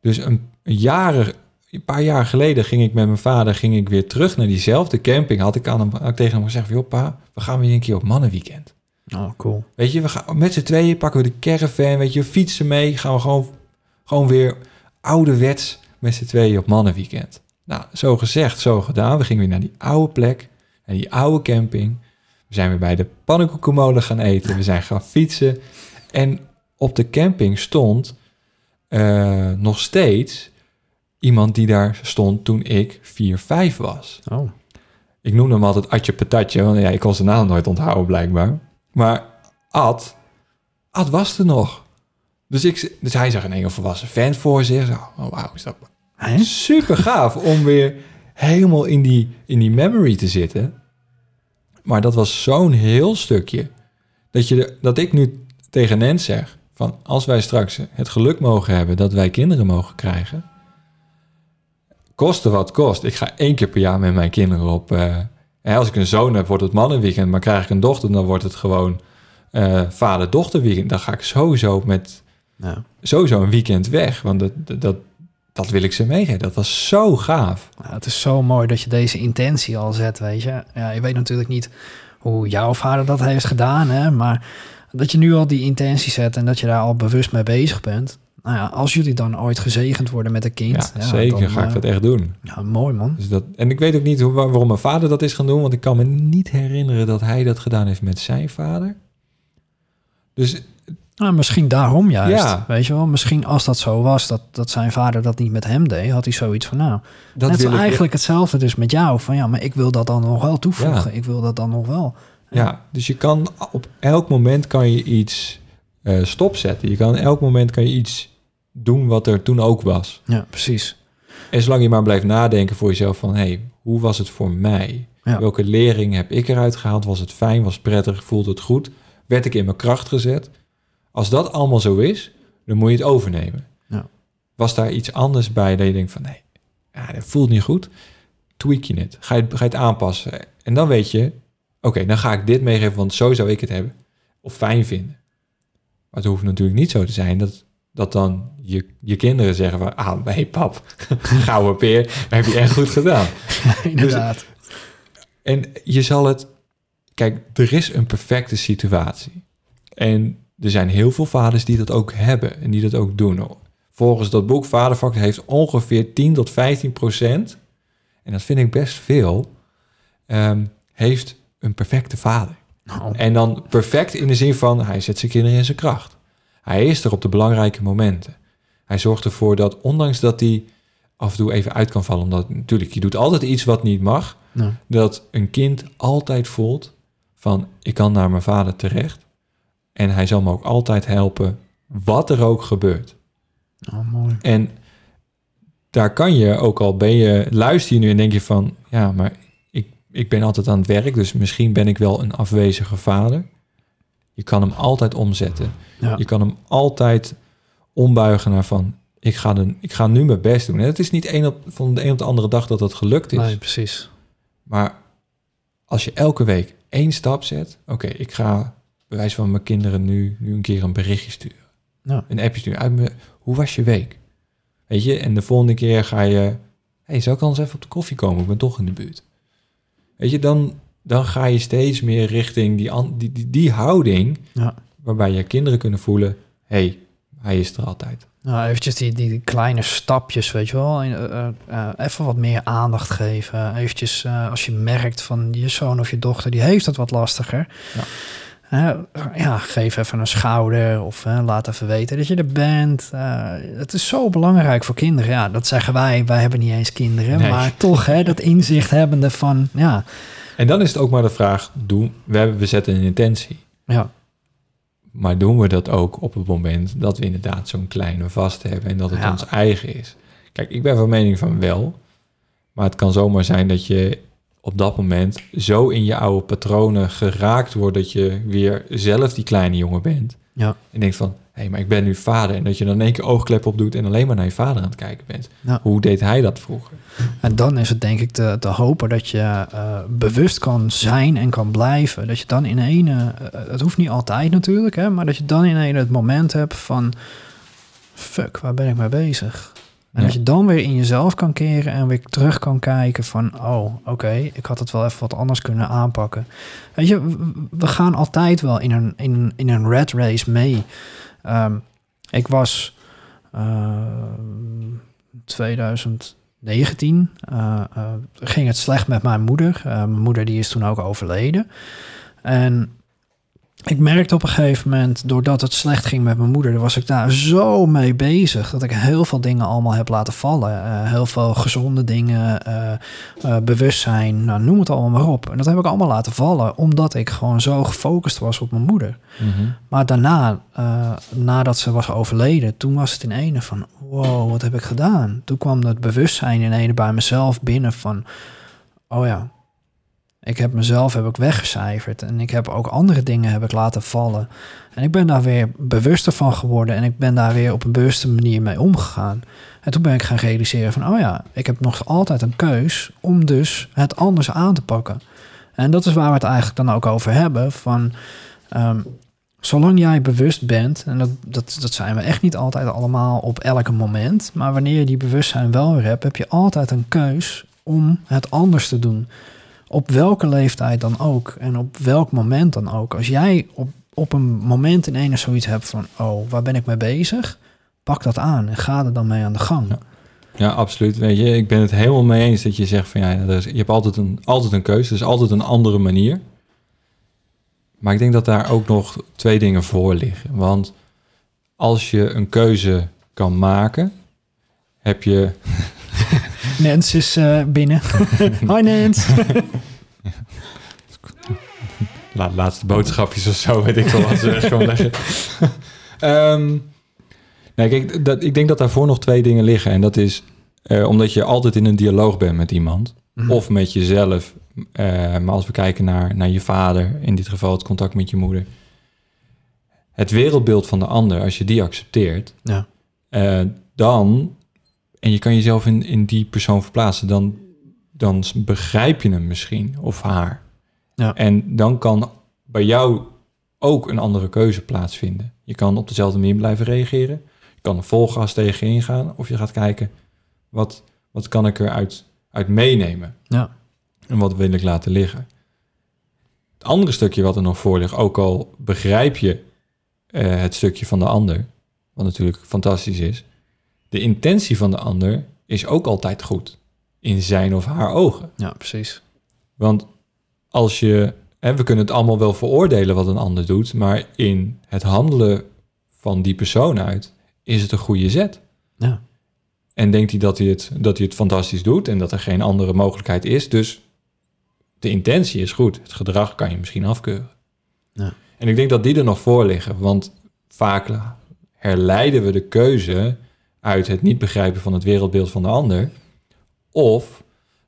Dus een, een, jaren, een paar jaar geleden ging ik met mijn vader ging ik weer terug naar diezelfde camping. Had ik, aan hem, had ik tegen hem gezegd, joh pa, we gaan weer een keer op mannenweekend. Oh, cool. Weet je, we gaan met z'n tweeën pakken we de caravan, weet je, fietsen mee. Gaan we gewoon, gewoon weer ouderwets met z'n tweeën op mannenweekend. Nou, zo gezegd, zo gedaan. We gingen weer naar die oude plek, naar die oude camping. We zijn weer bij de pannenkoekenmolen gaan eten. We zijn gaan fietsen. En op de camping stond eh, nog steeds iemand die daar stond toen ik 4, 5 was. Oh. Ik noemde hem altijd Adje Patatje, want ja, ik kon zijn naam nooit onthouden blijkbaar. Maar Ad, Ad was er nog. Dus, ik, dus hij zag een enge volwassen vent voor zich. Zo, Oh, wauw, is dat Hè? super gaaf om weer helemaal in die, in die memory te zitten. Maar dat was zo'n heel stukje. Dat, je, de- dat ik nu tegen Nens zeg, van als wij straks het geluk mogen hebben dat wij kinderen mogen krijgen, koste wat kost. Ik ga één keer per jaar met mijn kinderen op. eh, hè, als ik een zoon heb, wordt het mannenweekend. Maar krijg ik een dochter, dan wordt het gewoon eh, vader-dochterweekend. Dan ga ik sowieso met Ja. sowieso een weekend weg. Want dat, dat, dat, dat wil ik ze meegeven. Dat was zo gaaf. Ja, het is zo mooi dat je deze intentie al zet, weet je. Ja, je weet natuurlijk niet hoe jouw vader dat heeft gedaan, hè. Maar dat je nu al die intentie zet en dat je daar al bewust mee bezig bent. Nou ja, als jullie dan ooit gezegend worden met een kind. Ja, zeker dan, ga ik eh, dat echt doen. Ja, mooi man. Dus dat, en ik weet ook niet hoe, waar- waarom mijn vader dat is gaan doen. Want ik kan me niet herinneren dat hij dat gedaan heeft met zijn vader. Dus Nou, misschien daarom juist. Ja. Weet je wel, misschien als dat zo was, dat, dat zijn vader dat niet met hem deed, had hij zoiets van, nou, dat net wil ik eigenlijk hetzelfde dus met jou. Van ja, maar ik wil dat dan nog wel toevoegen. Ja. Ik wil dat dan nog wel. Ja, dus je kan op elk moment kan je iets eh, stopzetten. Je kan elk moment kan je iets doen wat er toen ook was. Ja, precies. En zolang je maar blijft nadenken voor jezelf van... hé, hey, hoe was het voor mij? Ja. Welke lering heb ik eruit gehaald? Was het fijn? Was het prettig? Voelde het goed? Werd ik in mijn kracht gezet? Als dat allemaal zo is, dan moet je het overnemen. Ja. Was daar iets anders bij dat je denkt van... nee, ja, dat voelt niet goed? Tweak je het. Ga je, het- ga je het aanpassen. En dan weet je... oké, dan ga ik dit meegeven, want zo zou ik het hebben. Of fijn vinden. Maar het hoeft natuurlijk niet zo te zijn dat, dat dan je, je kinderen zeggen van... ah, nee pap, gouden peer, dat heb je echt goed gedaan. Inderdaad. En je zal het... Kijk, er is een perfecte situatie. En er zijn heel veel vaders die dat ook hebben en die dat ook doen. Volgens dat boek Vadervak heeft ongeveer 10 tot 15 procent. en dat vind ik best veel, ehm, heeft een perfecte vader. Nou, En dan perfect in de zin van hij zet zijn kinderen in zijn kracht. Hij is er op de belangrijke momenten. Hij zorgt ervoor dat, ondanks dat hij af en toe even uit kan vallen, omdat natuurlijk je doet altijd iets wat niet mag, nou, dat een kind altijd voelt van ik kan naar mijn vader terecht en hij zal me ook altijd helpen, wat er ook gebeurt. oh, mooi. En daar kan je, ook al ben je, luister je nu en denk je van, ja, maar ik, ben altijd aan het werk, dus misschien ben ik wel een afwezige vader. Je kan hem altijd omzetten. Ja. Je kan hem altijd ombuigen naar van, ik ga, de, ik ga nu mijn best doen. En het is niet een op, van de een op de andere dag dat dat gelukt is. Nee, precies. Maar als je elke week één stap zet, oké, ik ga bij wijze van mijn kinderen nu, nu een keer een berichtje sturen. Ja. Een appje sturen. Uit me, hoe was je week? Weet je, en de volgende keer ga je, hey, zou ik anders even op de koffie komen? Ik ben toch in de buurt. Weet je, dan, dan ga je steeds meer richting die, die, die, die houding, Ja. waarbij je kinderen kunnen voelen, hey, hij is er altijd. Nou, eventjes die, die kleine stapjes, weet je wel. Eh, eh, eh, even wat meer aandacht geven. Eventjes, als je merkt van je zoon of je dochter, die heeft het wat lastiger. Ja. Ja, geef even een schouder of eh, laat even weten dat je er bent. Eh, het is zo belangrijk voor kinderen. Ja, dat zeggen wij. Wij hebben niet eens kinderen. Nee. Maar toch, hè, dat inzicht hebbende van, ja, En dan is het ook maar de vraag, doen, we, hebben, we zetten een intentie. ja, Maar doen we dat ook op het moment dat we inderdaad zo'n kleine vast hebben en dat het Ja. ons eigen is? Kijk, ik ben van mening van wel. Maar het kan zomaar zijn dat je op dat moment zo in je oude patronen geraakt wordt dat je weer zelf die kleine jongen bent. ja, En denkt van, hé, hey, maar ik ben nu vader. En dat je dan in één keer oogklep op doet en alleen maar naar je vader aan het kijken bent. Ja. Hoe deed hij dat vroeger? En dan is het denk ik te, te hopen dat je eh, bewust kan zijn en kan blijven. Dat je dan in ene, eh, het hoeft niet altijd natuurlijk, hè, maar dat je dan in ene het moment hebt van, fuck, waar ben ik mee bezig? En Ja. dat je dan weer in jezelf kan keren en weer terug kan kijken van, oh, oké, ik had het wel even wat anders kunnen aanpakken. Weet je, we gaan altijd wel in een, in, in een red race mee. Ehm, ik was ehm, 2019 eh, eh, ging het slecht met mijn moeder. Eh, mijn moeder die is toen ook overleden. En ik merkte op een gegeven moment, doordat het slecht ging met mijn moeder, was ik daar zo mee bezig dat ik heel veel dingen allemaal heb laten vallen. Eh, heel veel gezonde dingen, eh, eh, bewustzijn, nou, noem het allemaal maar op. En dat heb ik allemaal laten vallen, omdat ik gewoon zo gefocust was op mijn moeder. Maar daarna, nadat ze was overleden, toen was het in ene van, wow, wat heb ik gedaan? Toen kwam het bewustzijn in ene bij mezelf binnen van, oh ja, ik heb mezelf heb ik weggecijferd en ik heb ook andere dingen heb ik laten vallen. En ik ben daar weer bewuster van geworden en ik ben daar weer op een bewuste manier mee omgegaan. En toen ben ik gaan realiseren van, oh ja, ik heb nog altijd een keus om dus het anders aan te pakken. En dat is waar we het eigenlijk dan ook over hebben, van... ehm, Zolang jij bewust bent, en dat, dat, dat zijn we echt niet altijd allemaal op elke moment, maar wanneer je die bewustzijn wel weer hebt, heb je altijd een keus om het anders te doen. Op welke leeftijd dan ook en op welk moment dan ook. Als jij op, op een moment in ene zoiets hebt van, oh, waar ben ik mee bezig? Pak dat aan en ga er dan mee aan de gang. Ja. Absoluut. Weet je, ik ben het helemaal mee eens dat je zegt van ja, je hebt altijd een, altijd een keuze. Is altijd een andere manier. Maar ik denk dat daar ook nog twee dingen voor liggen. Want als je een keuze kan maken, heb je. Nens is eh, binnen. Hoi Nens. La, laatste boodschapjes of zo, weet ik wel wat ze leggen. Ehm, nee, kijk, dat, ik denk dat daarvoor nog twee dingen liggen. En dat is eh, omdat je altijd in een dialoog bent met iemand. Mhm. Of met jezelf. Eh, maar als we kijken naar, naar je vader, in dit geval het contact met je moeder. Het wereldbeeld van de ander, als je die accepteert, Ja. dan, en je kan jezelf in, in die persoon verplaatsen, dan, dan begrijp je hem misschien of haar. Ja. En dan kan bij jou ook een andere keuze plaatsvinden. Je kan op dezelfde manier blijven reageren. Je kan er vol gas tegenin gaan. Of je gaat kijken, wat, wat kan ik eruit uit meenemen? Ja. En wat wil ik laten liggen? Het andere stukje wat er nog voor ligt, ook al begrijp je eh, het stukje van de ander, wat natuurlijk fantastisch is, de intentie van de ander is ook altijd goed. in zijn of haar ogen. Ja, precies. Want als je, en we kunnen het allemaal wel veroordelen wat een ander doet, maar in het handelen van die persoon uit is het een goede zet. Ja. En denkt hij dat hij, het, dat hij het fantastisch doet en dat er geen andere mogelijkheid is. Dus de intentie is goed. Het gedrag kan je misschien afkeuren. Ja. En ik denk dat die er nog voor liggen. Want vaak herleiden we de keuze uit het niet begrijpen van het wereldbeeld van de ander. Of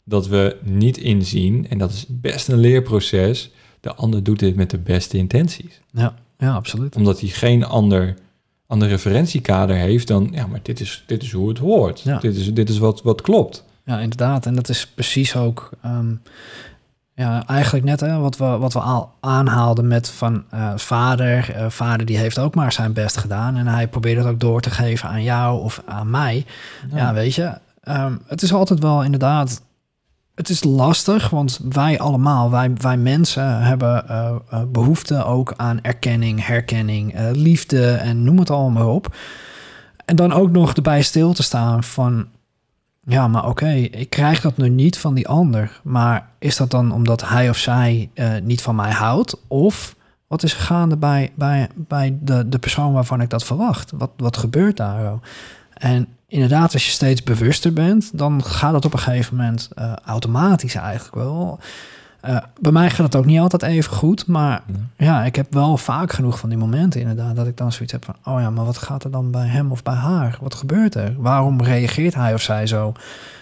dat we niet inzien, en dat is best een leerproces, de ander doet dit met de beste intenties. Ja, ja absoluut. Omdat hij geen ander, ander referentiekader heeft dan, ja, maar dit is, dit is hoe het hoort. Ja. Dit is, dit is wat, wat klopt. Ja, inderdaad. En dat is precies ook ehm, ja, eigenlijk net hè, wat, we, wat we al aanhaalden met van eh, vader. Eh, vader die heeft ook maar zijn best gedaan. En hij probeert het ook door te geven aan jou of aan mij. Ja, weet je. ehm, het is altijd wel inderdaad. Het is lastig, want wij allemaal, wij, wij mensen hebben eh, eh, behoefte ook aan erkenning, herkenning, liefde en noem het allemaal op. En dan ook nog erbij stil te staan van, ja, maar oké, ik krijg dat nu niet van die ander. Maar is dat dan omdat hij of zij eh, niet van mij houdt? Of wat is gaande bij, bij, bij de, de persoon waarvan ik dat verwacht? Wat, wat gebeurt daar? oh? En inderdaad, als je steeds bewuster bent, dan gaat het op een gegeven moment eh, automatisch eigenlijk wel. Eh, bij mij gaat het ook niet altijd even goed, maar ja, ik heb wel vaak genoeg van die momenten inderdaad dat ik dan zoiets heb van, oh ja, maar wat gaat er dan bij hem of bij haar? Wat gebeurt er? Waarom reageert hij of zij zo?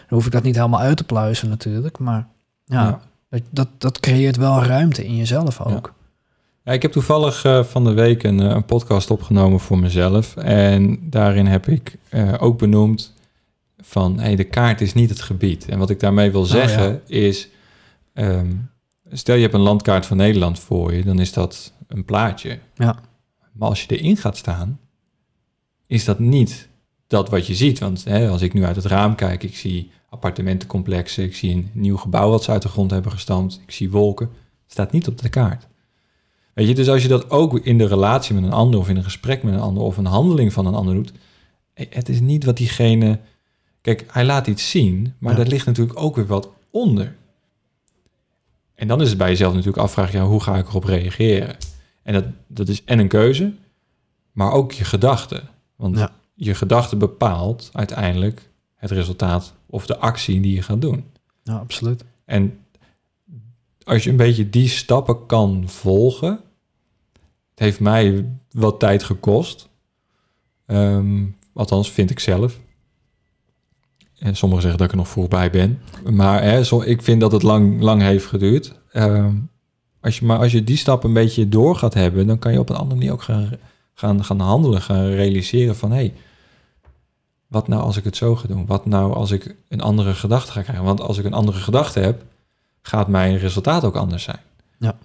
Dan hoef ik dat niet helemaal uit te pluizen natuurlijk, maar ja, Ja. Dat, dat, dat creëert wel ruimte in jezelf ook. Ja, ik heb toevallig eh, van de week een, eh, een podcast opgenomen voor mezelf. En daarin heb ik ook benoemd van hey, de kaart is niet het gebied. En wat ik daarmee wil zeggen is, ehm, stel je hebt een landkaart van Nederland voor je, dan is dat een plaatje. Ja. Maar als je erin gaat staan, is dat niet dat wat je ziet. Want hè, als ik nu uit het raam kijk, ik zie appartementencomplexen, ik zie een nieuw gebouw wat ze uit de grond hebben gestampt, ik zie wolken. Staat niet op de kaart. Weet je, dus als je dat ook in de relatie met een ander of in een gesprek met een ander of een handeling van een ander doet, eh, het is niet wat diegene. Kijk, hij laat iets zien, maar Ja. daar ligt natuurlijk ook weer wat onder. En dan is het bij jezelf natuurlijk afvragen, ja, hoe ga ik erop reageren? En dat, dat is en een keuze, maar ook je gedachte. Want Ja. je gedachte bepaalt uiteindelijk het resultaat of de actie die je gaat doen. Ja, absoluut. En als je een beetje die stappen kan volgen, het heeft mij wat tijd gekost. Ehm, althans, vind ik zelf. En sommigen zeggen dat ik er nog voorbij ben. Maar hè, zo, ik vind dat het lang, lang heeft geduurd. Ehm, als je, maar als je die stap een beetje door gaat hebben, dan kan je op een andere manier ook gaan, gaan, gaan handelen, gaan realiseren van hé, hey, wat nou als ik het zo ga doen? Wat nou als ik een andere gedachte ga krijgen? Want als ik een andere gedachte heb, gaat mijn resultaat ook anders zijn. Ja.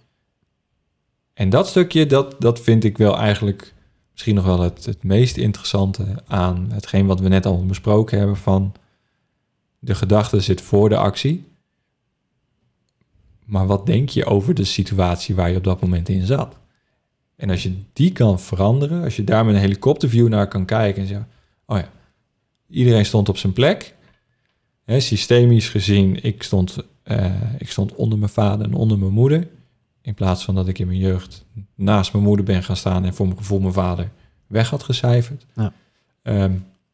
En dat stukje, dat, dat vind ik wel eigenlijk misschien nog wel het, het meest interessante aan hetgeen wat we net al besproken hebben van de gedachte zit voor de actie. Maar wat denk je over de situatie waar je op dat moment in zat? En als je die kan veranderen, als je daar met een helikopterview naar kan kijken en zeggen, oh ja, iedereen stond op zijn plek. Hè, systemisch gezien, ik stond, eh, ik stond onder mijn vader en onder mijn moeder. In plaats van dat ik in mijn jeugd naast mijn moeder ben gaan staan en voor mijn gevoel mijn vader weg had gecijferd. Ja. Ehm,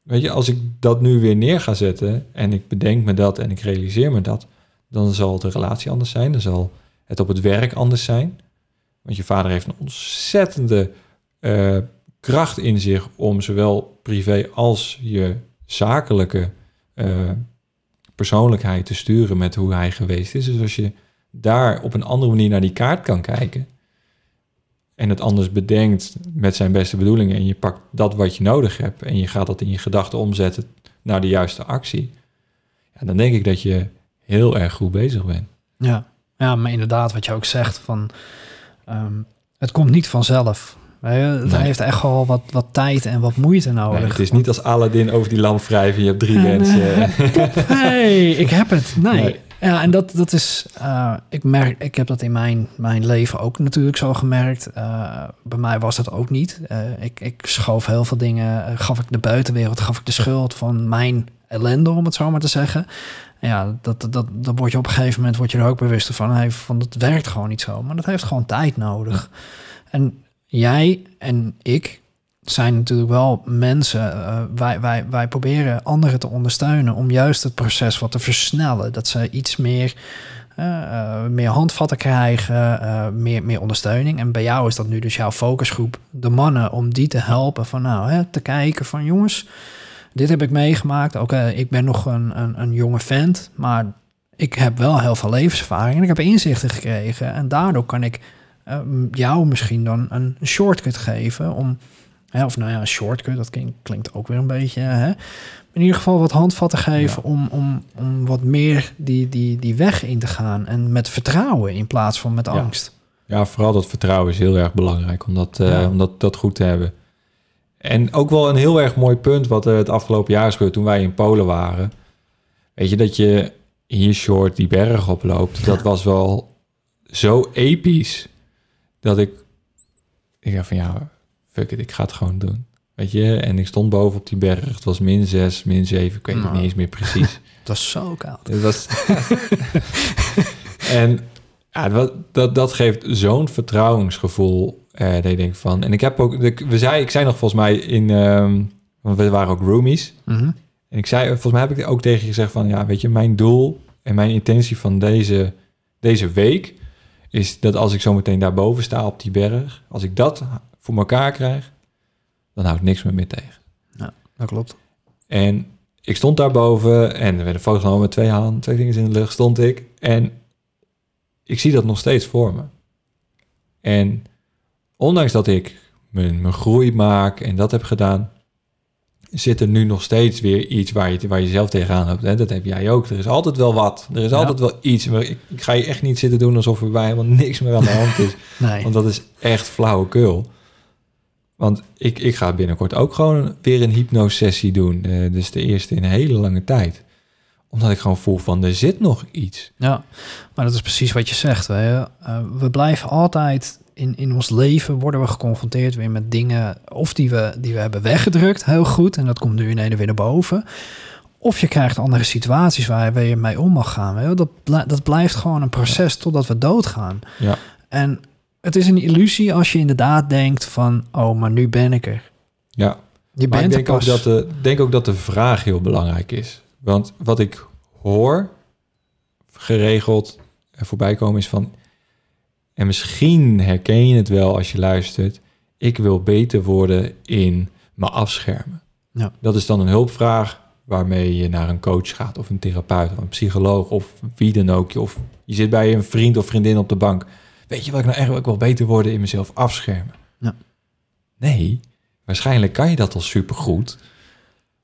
weet je, als ik dat nu weer neer ga zetten en ik bedenk me dat en ik realiseer me dat, dan zal de relatie anders zijn. Dan zal het op het werk anders zijn. Want je vader heeft een ontzettende eh, kracht in zich om zowel privé als je zakelijke eh, persoonlijkheid te sturen met hoe hij geweest is. Dus als je daar op een andere manier naar die kaart kan kijken en het anders bedenkt met zijn beste bedoelingen en je pakt dat wat je nodig hebt en je gaat dat in je gedachten omzetten naar de juiste actie, ja, dan denk ik dat je heel erg goed bezig bent. Ja. ja, maar inderdaad, wat je ook zegt, van, ehm, het komt niet vanzelf. Het Nee. heeft echt wel wat, wat tijd en wat moeite nodig. Nee, het is niet als Aladdin over die lamp wrijven en je hebt drie En, mensen. hey, ik heb het. Nee. Nee. Ja, en dat, dat is, eh, ik merk, ik heb dat in mijn, mijn leven ook natuurlijk zo gemerkt. Eh, bij mij was dat ook niet. Eh, ik, ik schoof heel veel dingen, gaf ik de buitenwereld, gaf ik de schuld van mijn ellende, om het zo maar te zeggen. En ja, dat, dat, dat word je op een gegeven moment word je er ook bewust van. Hey, van dat werkt gewoon niet zo. Maar dat heeft gewoon tijd nodig. En jij en ik zijn natuurlijk wel mensen. eh, wij, wij, wij proberen anderen te ondersteunen om juist het proces wat te versnellen. Dat ze iets meer, eh, eh, meer handvatten krijgen, meer, meer ondersteuning. En bij jou is dat nu dus jouw focusgroep, de mannen, om die te helpen van nou, hè, te kijken van jongens, dit heb ik meegemaakt. Oké, ik ben nog een, een, een jonge vent, maar ik heb wel heel veel levenservaring en ik heb inzichten gekregen. En daardoor kan ik jou misschien dan een shortcut geven om, hè, of nou ja, een shortcut, dat klinkt, klinkt ook weer een beetje, hè, in ieder geval wat handvatten geven om, om, om wat meer die, die, die weg in te gaan en met vertrouwen in plaats van met Ja. angst. Ja, vooral dat vertrouwen is heel erg belangrijk om dat, eh, om dat, dat goed te hebben. En ook wel een heel erg mooi punt wat er het afgelopen jaar is gebeurd toen wij in Polen waren. Weet je, dat je hier short die berg oploopt, dat was wel zo episch dat ik, ik dacht van ja, fuck it, ik ga het gewoon doen. Weet je, en ik stond boven op die berg, het was min 6, min 7, ik weet het Nou. niet eens meer precies. Het was zo koud. Het was... en ja, dat, dat, dat geeft zo'n vertrouwensgevoel. Eh, dat je denkt van... En ik heb ook... We zei, ik zei nog volgens mij in... ehm, want we waren ook roomies. Mhm. En ik zei... Volgens mij heb ik ook tegen je gezegd van... Ja, weet je, mijn doel en mijn intentie van deze, deze week... is dat als ik zo meteen daarboven sta op die berg... Als ik dat voor elkaar krijg... dan houdt niks meer meer tegen. Dat klopt. En ik stond daarboven en er werden foto's genomen met twee handen, twee vingers in de lucht stond ik. En ik zie dat nog steeds voor me. En ondanks dat ik mijn, mijn groei maak en dat heb gedaan, zit er nu nog steeds weer iets waar je, waar je zelf tegenaan loopt. Hè? Dat heb jij ook. Er is altijd wel wat. Er is Ja. altijd wel iets. Maar ik, ik ga je echt niet zitten doen alsof er bij helemaal niks meer aan de hand is. Nee. Want dat is echt flauwekul. Want ik, ik ga binnenkort ook gewoon weer een hypnosessie doen. Eh, dus de eerste in een hele lange tijd. Omdat ik gewoon voel van, er zit nog iets. Ja, maar dat is precies wat je zegt. Hè. Eh, we blijven altijd in, in ons leven worden we geconfronteerd weer met dingen of die we, die we hebben weggedrukt, heel goed, en dat komt nu in ene weer naar boven. Of je krijgt andere situaties waar je mee om mag gaan. Hè. Dat, dat blijft gewoon een proces totdat we doodgaan. Ja. En het is een illusie als je inderdaad denkt van, oh, maar nu ben ik er. Ja, Je maar ik bent er denk ook, dat de, denk ook dat de vraag heel belangrijk is. Want wat ik hoor, geregeld er voorbij komen, is van... En misschien herken je het wel als je luistert. Ik wil beter worden in me afschermen. Ja. Dat is dan een hulpvraag waarmee je naar een coach gaat... of een therapeut of een psycholoog of wie dan ook. Of je zit bij een vriend of vriendin op de bank. Weet je wat ik nou? Ik wil beter worden in mezelf afschermen. Ja. Nee, waarschijnlijk kan je dat al supergoed.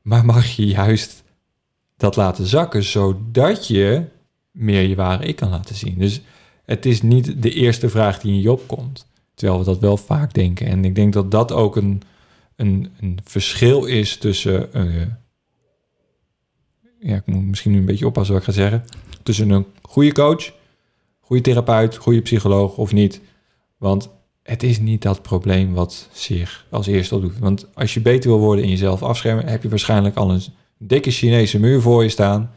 Maar mag je juist dat laten zakken, zodat je meer je ware ik kan laten zien. Dus het is niet de eerste vraag die in je opkomt. Terwijl we dat wel vaak denken. En ik denk dat dat ook een, een, een verschil is tussen... eh, ja, ik moet misschien nu een beetje oppassen wat ik ga zeggen. Tussen een goede coach, goede therapeut, goede psycholoog of niet. Want het is niet dat probleem wat zich als eerste opdoet. Want als je beter wil worden in jezelf afschermen, heb je waarschijnlijk al een dikke Chinese muur voor je staan.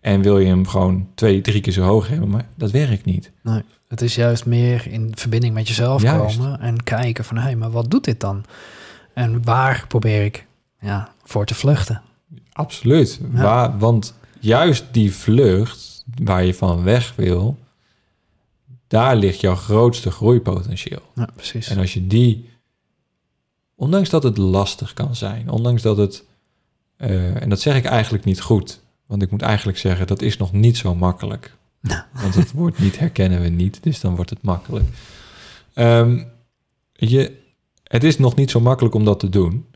En wil je hem gewoon twee, drie keer zo hoog hebben, maar dat werkt niet. Nee, het is juist meer in verbinding met jezelf Juist. komen en kijken van, hé, hey, maar wat doet dit dan? En waar probeer ik ja, voor te vluchten? Absoluut. Ja. Waar, want juist die vlucht waar je van weg wil, daar ligt jouw grootste groeipotentieel. Ja, precies. En als je die, ondanks dat het lastig kan zijn, ondanks dat het, eh, en dat zeg ik eigenlijk niet goed, want ik moet eigenlijk zeggen dat is nog niet zo makkelijk. Ja. Want het woord niet herkennen we niet, dus dan wordt het makkelijk. Ehm, je, het is nog niet zo makkelijk om dat te doen,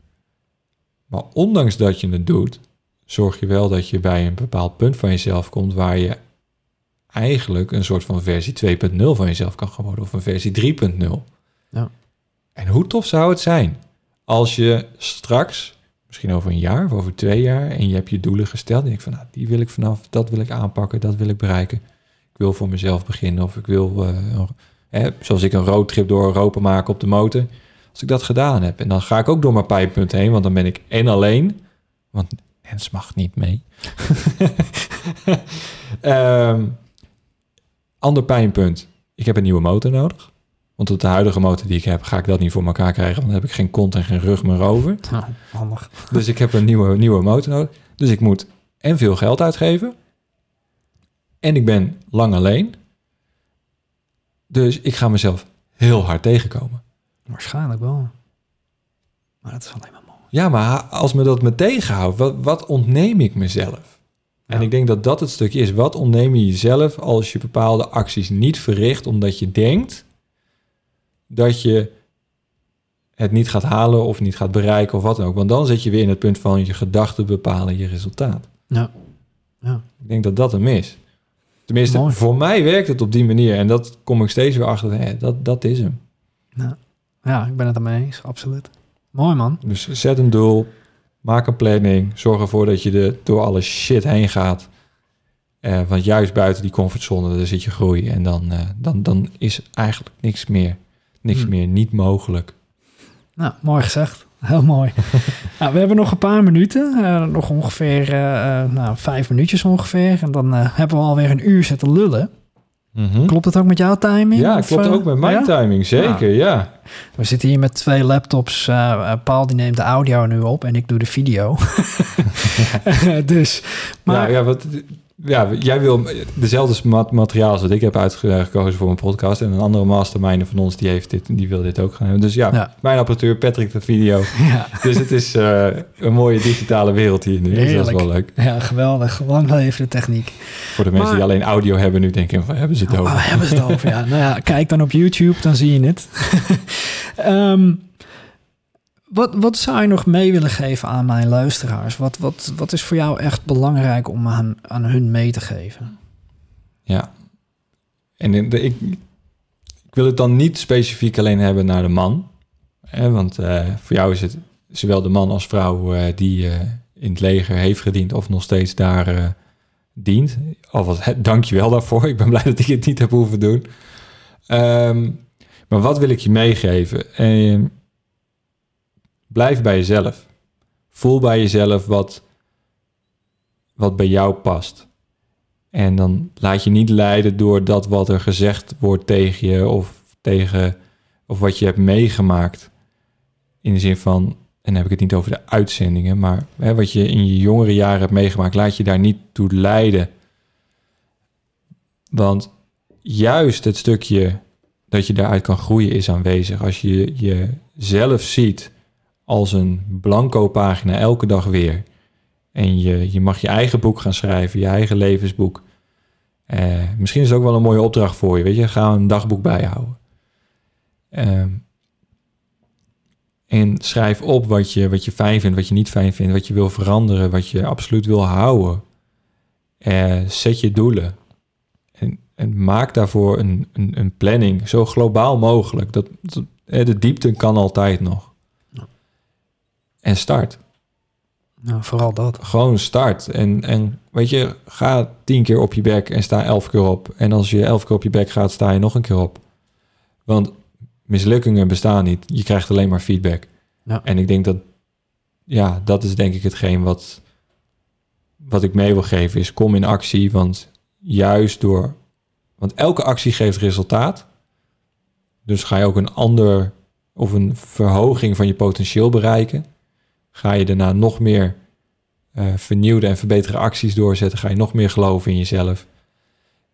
maar ondanks dat je het doet, zorg je wel dat je bij een bepaald punt van jezelf komt waar je eigenlijk een soort van versie 2.0 van jezelf kan gaan worden of een versie 3.0. Ja. En hoe tof zou het zijn als je straks, misschien over een jaar of over twee jaar, en je hebt je doelen gesteld en denkt van, nou, die wil ik vanaf, dat wil ik aanpakken, dat wil ik bereiken. Ik wil voor mezelf beginnen of ik wil, eh, hè, zoals ik een roadtrip door Europa maken op de motor. Als ik dat gedaan heb en dan ga ik ook door mijn pijnpunt heen, want dan ben ik en alleen, want Hens mag niet mee. Ehm, ander pijnpunt. Ik heb een nieuwe motor nodig. Want op de huidige motor die ik heb, ga ik dat niet voor elkaar krijgen. Want dan heb ik geen kont en geen rug meer over. Nou, handig. Dus ik heb een nieuwe, nieuwe motor nodig. Dus ik moet en veel geld uitgeven. En ik ben lang alleen. Dus ik ga mezelf heel hard tegenkomen. Waarschijnlijk wel. Maar dat is alleen maar mooi. Ja, maar als me dat me tegenhoudt, wat, wat ontneem ik mezelf? En Ja. ik denk dat dat het stukje is. Wat ontneem je jezelf als je bepaalde acties niet verricht omdat je denkt dat je het niet gaat halen of niet gaat bereiken of wat dan ook. Want dan zit je weer in het punt van je gedachten bepalen je resultaat. Ja. Ja. Ik denk dat dat hem is. Tenminste, Mooi. voor mij werkt het op die manier. En dat kom ik steeds weer achter. Hè, dat, dat is hem. Ja, ik ben het ermee eens. Absoluut. Mooi man. Dus zet een doel. Maak een planning. Zorg ervoor dat je er door alle shit heen gaat. Eh, want juist buiten die comfortzone, daar zit je groei. En dan, eh, dan, dan is eigenlijk niks meer, niks Hmm. meer niet mogelijk. Nou, mooi gezegd. Heel mooi. nou, we hebben nog een paar minuten. eh, nog ongeveer nou, vijf minuutjes ongeveer. En dan hebben we alweer een uur zitten lullen. Mhm. Klopt het ook met jouw timing? Ja, Of, klopt eh, ook met mijn ja? timing. Zeker, ja. We zitten hier met twee laptops. eh, Paul die neemt de audio nu op en ik doe de video. dus, maar ja, ja, wat, ja, jij wil dezelfde mat- materiaal als wat ik heb uitgekozen voor een podcast. En een andere mastermind van ons, die, heeft dit, die wil dit ook gaan hebben. Dus ja, Ja. mijn apparatuur, Patrick de video. ja, Dus het is eh, een mooie digitale wereld hier nu. Dus dat is wel leuk. ja, geweldig. Lang leven de techniek. Voor de mensen Maar- die alleen audio hebben nu denken, waar hebben ze het Oh, over? waar hebben ze het over? Ja, nou ja, kijk dan op YouTube, dan zie je het. Ehm, wat, wat zou je nog mee willen geven aan mijn luisteraars? Wat, wat, wat is voor jou echt belangrijk om aan, aan hun mee te geven? Ja. En ik, ik wil het dan niet specifiek alleen hebben naar de man. Hè, want eh, voor jou is het zowel de man als vrouw eh, die eh, in het leger heeft gediend of nog steeds daar dient. Alvast dank je wel daarvoor. Ik ben blij dat ik het niet heb hoeven doen. Ehm, maar wat wil ik je meegeven? Ehm, blijf bij jezelf. Voel bij jezelf wat, wat bij jou past. En dan laat je niet leiden door dat wat er gezegd wordt tegen je of tegen of wat je hebt meegemaakt. In de zin van, en dan heb ik het niet over de uitzendingen, maar hè, wat je in je jongere jaren hebt meegemaakt, laat je daar niet toe leiden. Want juist het stukje dat je daaruit kan groeien is aanwezig. Als je jezelf ziet als een blanco pagina elke dag weer. En je, je mag je eigen boek gaan schrijven, je eigen levensboek. Eh, misschien is het ook wel een mooie opdracht voor je. Weet je, ga een dagboek bijhouden. Ehm, en schrijf op wat je, wat je fijn vindt, wat je niet fijn vindt, wat je wil veranderen, wat je absoluut wil houden. Eh, zet je doelen. En, en maak daarvoor een, een, een planning, zo globaal mogelijk. Dat, dat, eh, de diepte kan altijd nog. En start. Nou, vooral dat. Gewoon start. En, en weet je, ga tien keer op je bek en sta elf keer op. En als je elf keer op je bek gaat, sta je nog een keer op. Want mislukkingen bestaan niet. Je krijgt alleen maar feedback. Ja. En ik denk dat, ja, dat is denk ik hetgeen wat, wat ik mee wil geven, is kom in actie. Want juist door, want elke actie geeft resultaat. Dus ga je ook een ander of een verhoging van je potentieel bereiken. Ga je daarna nog meer eh, vernieuwde en verbeterde acties doorzetten, ga je nog meer geloven in jezelf.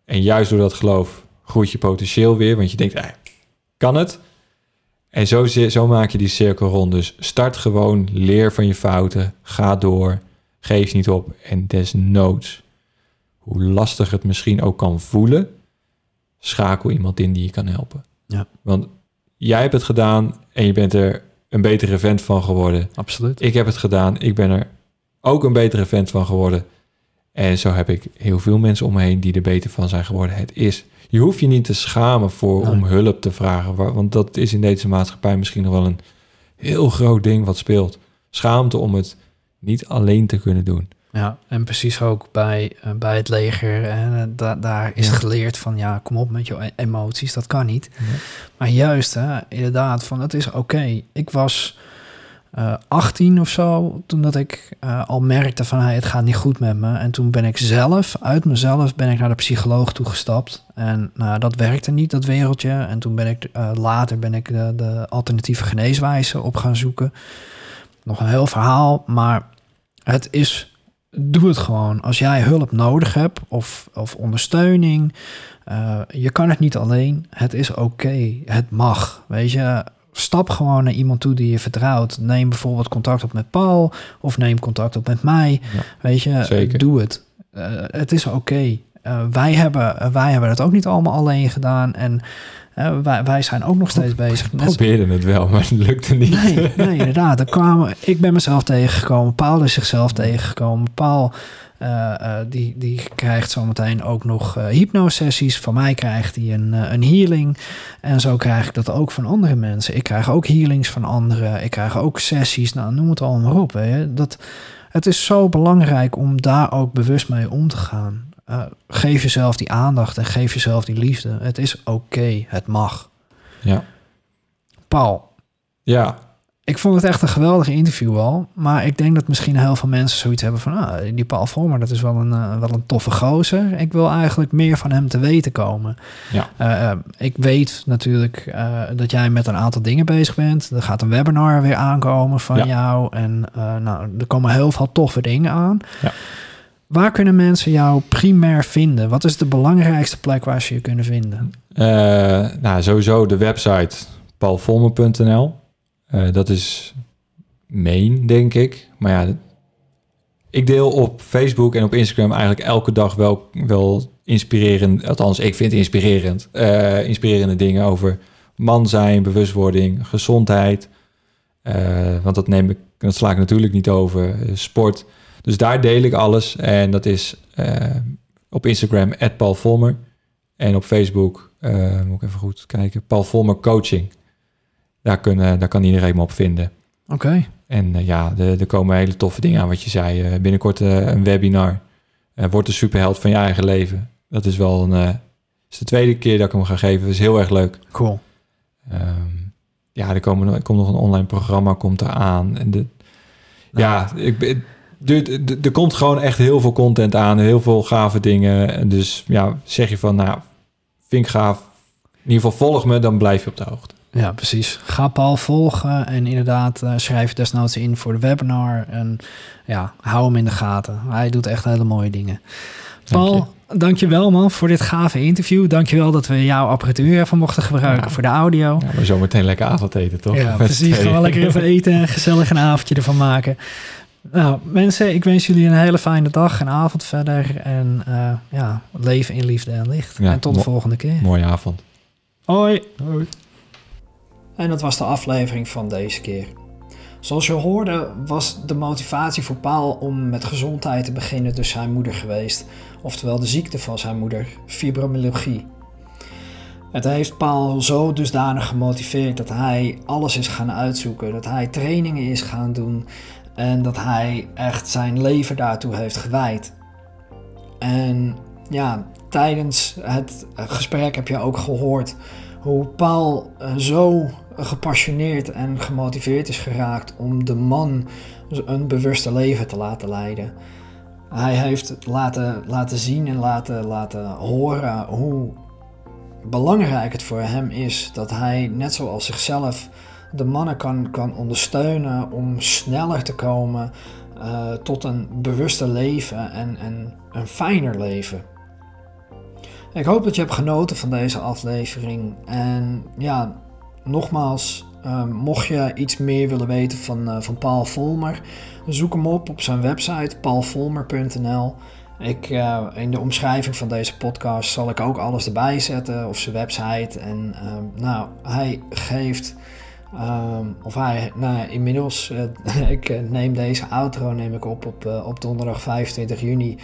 En juist door dat geloof groeit je potentieel weer, want je denkt, eh, kan het? En zo, zo maak je die cirkel rond. Dus start gewoon, leer van je fouten, ga door, geef niet op. En desnoods, hoe lastig het misschien ook kan voelen, schakel iemand in die je kan helpen. Ja. Want jij hebt het gedaan en je bent er een betere vent van geworden. Absoluut. Ik heb het gedaan. Ik ben er ook een betere vent van geworden. En zo heb ik heel veel mensen om me heen die er beter van zijn geworden. Het is. Je hoeft je niet te schamen voor Nee. om hulp te vragen. wa- Want dat is in deze maatschappij misschien nog wel een heel groot ding wat speelt. Schaamte om het niet alleen te kunnen doen. Ja, en precies ook bij, eh, bij het leger. Hè, da- daar is Ja. geleerd van, ja, kom op met je e- emoties, dat kan niet. Maar juist, hè, inderdaad, van het is oké. Ik was uh, 18 of zo, toen dat ik uh, al merkte van hey, het gaat niet goed met me. En toen ben ik zelf, uit mezelf, ben ik naar de psycholoog toegestapt. En nou, dat werkte niet, dat wereldje. En toen ben ik later ben ik de, de alternatieve geneeswijze op gaan zoeken. Nog een heel verhaal, maar het is doe het gewoon. Als jij hulp nodig hebt of, of ondersteuning, uh, je kan het niet alleen. Het is oké. Het mag. Weet je, stap gewoon naar iemand toe die je vertrouwt. Neem bijvoorbeeld contact op met Paul of neem contact op met mij. Ja, Weet je, zeker. doe het. Uh, het is oké. Uh, wij, hebben, wij hebben het ook niet allemaal alleen gedaan. En wij, wij zijn ook nog steeds bezig. We probeerden het wel, maar het lukte niet. Nee, nee inderdaad. Er kwamen, ik ben mezelf tegengekomen. Paul is zichzelf tegengekomen. Paul uh, uh, die, die krijgt zometeen ook nog uh, hypnosessies. Van mij krijgt hij een, een healing. En zo krijg ik dat ook van andere mensen. Ik krijg ook healings van anderen. Ik krijg ook sessies. Nou, noem het allemaal maar op. Je. Dat, het is zo belangrijk om daar ook bewust mee om te gaan. Uh, geef jezelf die aandacht en geef jezelf die liefde. Het is oké, okay, het mag. Ja. Paul. Ja. Ik vond het echt een geweldig interview al. Maar ik denk dat misschien heel veel mensen zoiets hebben van... Ah, die Paul Vormer, dat is wel een, uh, wel een toffe gozer. Ik wil eigenlijk meer van hem te weten komen. Ja. Uh, ik weet natuurlijk dat jij met een aantal dingen bezig bent. Er gaat een webinar weer aankomen van ja. jou. En nou, er komen heel veel toffe dingen aan. Ja. Waar kunnen mensen jou primair vinden? Wat is de belangrijkste plek waar ze je kunnen vinden? Uh, nou, sowieso de website paulvolmer.nl. Uh, dat is main, denk ik. Maar ja, ik deel op Facebook en op Instagram eigenlijk elke dag wel, wel inspirerend, althans ik vind inspirerend, uh, inspirerende dingen over man zijn, bewustwording, gezondheid. want dat neem ik, dat sla ik natuurlijk niet over. sport. Dus daar deel ik alles. En dat is uh, op Instagram, Paul Volmer. En op Facebook, uh, moet ik even goed kijken, Paul Volmer Coaching. Daar, kunnen, daar kan iedereen me op vinden. Oké. Okay. En uh, ja, er, er komen hele toffe dingen aan wat je zei. binnenkort een webinar. Word de superheld van je eigen leven. Dat is wel een... is de tweede keer dat ik hem ga geven. Dat is heel erg leuk. Cool. Um, ja, er, komen, er komt nog een online programma komt eraan. En de, nou. ja, ik er, komt gewoon echt heel veel content aan, heel veel gave dingen. En dus ja, zeg je van, nou, vind ik gaaf. In ieder geval volg me, dan blijf je op de hoogte. Ja, precies. Ga Paul volgen en inderdaad uh, schrijf desnoods in voor de webinar. En ja, hou hem in de gaten. Hij doet echt hele mooie dingen. Paul, Dank je. dankjewel man voor dit gave interview. Dankjewel dat we jouw apparatuur even mochten gebruiken ja. voor de audio. Ja, maar zometeen lekker avondeten, toch? Ja, precies. Gewoon lekker even eten en gezellig een avondje ervan maken. Nou, mensen, ik wens jullie een hele fijne dag en avond verder. En uh, ja, leven in liefde en licht. Ja, en tot de volgende keer. Mooie avond. Hoi. Hoi. En dat was de aflevering van deze keer. Zoals je hoorde was de motivatie voor Paul om met gezondheid te beginnen dus zijn moeder geweest. Oftewel de ziekte van zijn moeder, fibromyalgie. Het heeft Paul zo dusdanig gemotiveerd dat hij alles is gaan uitzoeken. Dat hij trainingen is gaan doen. En dat hij echt zijn leven daartoe heeft gewijd. En ja, tijdens het gesprek heb je ook gehoord hoe Paul zo gepassioneerd en gemotiveerd is geraakt om de man een bewuste leven te laten leiden. Hij heeft laten, laten zien en laten, laten horen hoe belangrijk het voor hem is dat hij, net zoals zichzelf, de mannen kan, kan ondersteunen om sneller te komen uh, tot een bewuster leven en, en een fijner leven. Ik hoop dat je hebt genoten van deze aflevering. En ja, nogmaals, uh, mocht je iets meer willen weten van, uh, van Paul Volmer, zoek hem op op zijn website paulvolmer.nl. Ik, in de omschrijving van deze podcast zal ik ook alles erbij zetten, of zijn website. En nou, hij geeft Um, of hij, nou inmiddels, uh, ik uh, neem deze outro neem ik op op, uh, op donderdag 25 juni.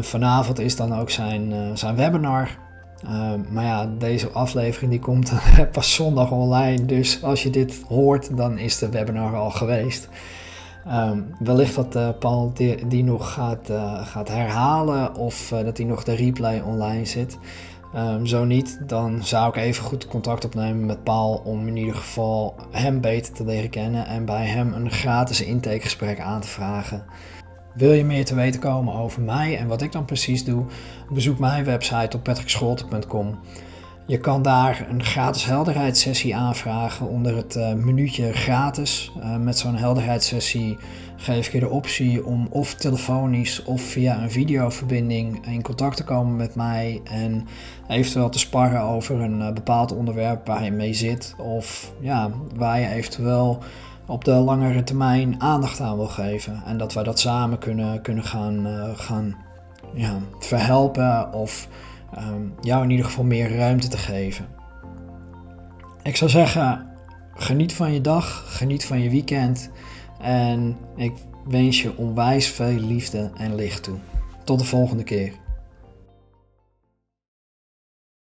vanavond is dan ook zijn, zijn webinar. Ehm, maar ja, deze aflevering die komt pas zondag online. Dus als je dit hoort, dan is de webinar al geweest. Wellicht dat Paul die, die nog gaat, gaat herhalen of dat hij nog de replay online zit. Ehm, zo niet, dan zou ik even goed contact opnemen met Paul om in ieder geval hem beter te leren kennen en bij hem een gratis intakegesprek aan te vragen. Wil je meer te weten komen over mij en wat ik dan precies doe? Bezoek mijn website op patrickscholten.com. Je kan daar een gratis helderheidssessie aanvragen onder het uh, minuutje gratis. Uh, met zo'n helderheidssessie geef ik je de optie om of telefonisch of via een videoverbinding in contact te komen met mij en eventueel te sparren over een uh, bepaald onderwerp waar je mee zit of ja, waar je eventueel op de langere termijn aandacht aan wil geven. En dat wij dat samen kunnen, kunnen gaan, gaan ja, verhelpen of um, jou in ieder geval meer ruimte te geven. Ik zou zeggen, geniet van je dag, geniet van je weekend en ik wens je onwijs veel liefde en licht toe. Tot de volgende keer.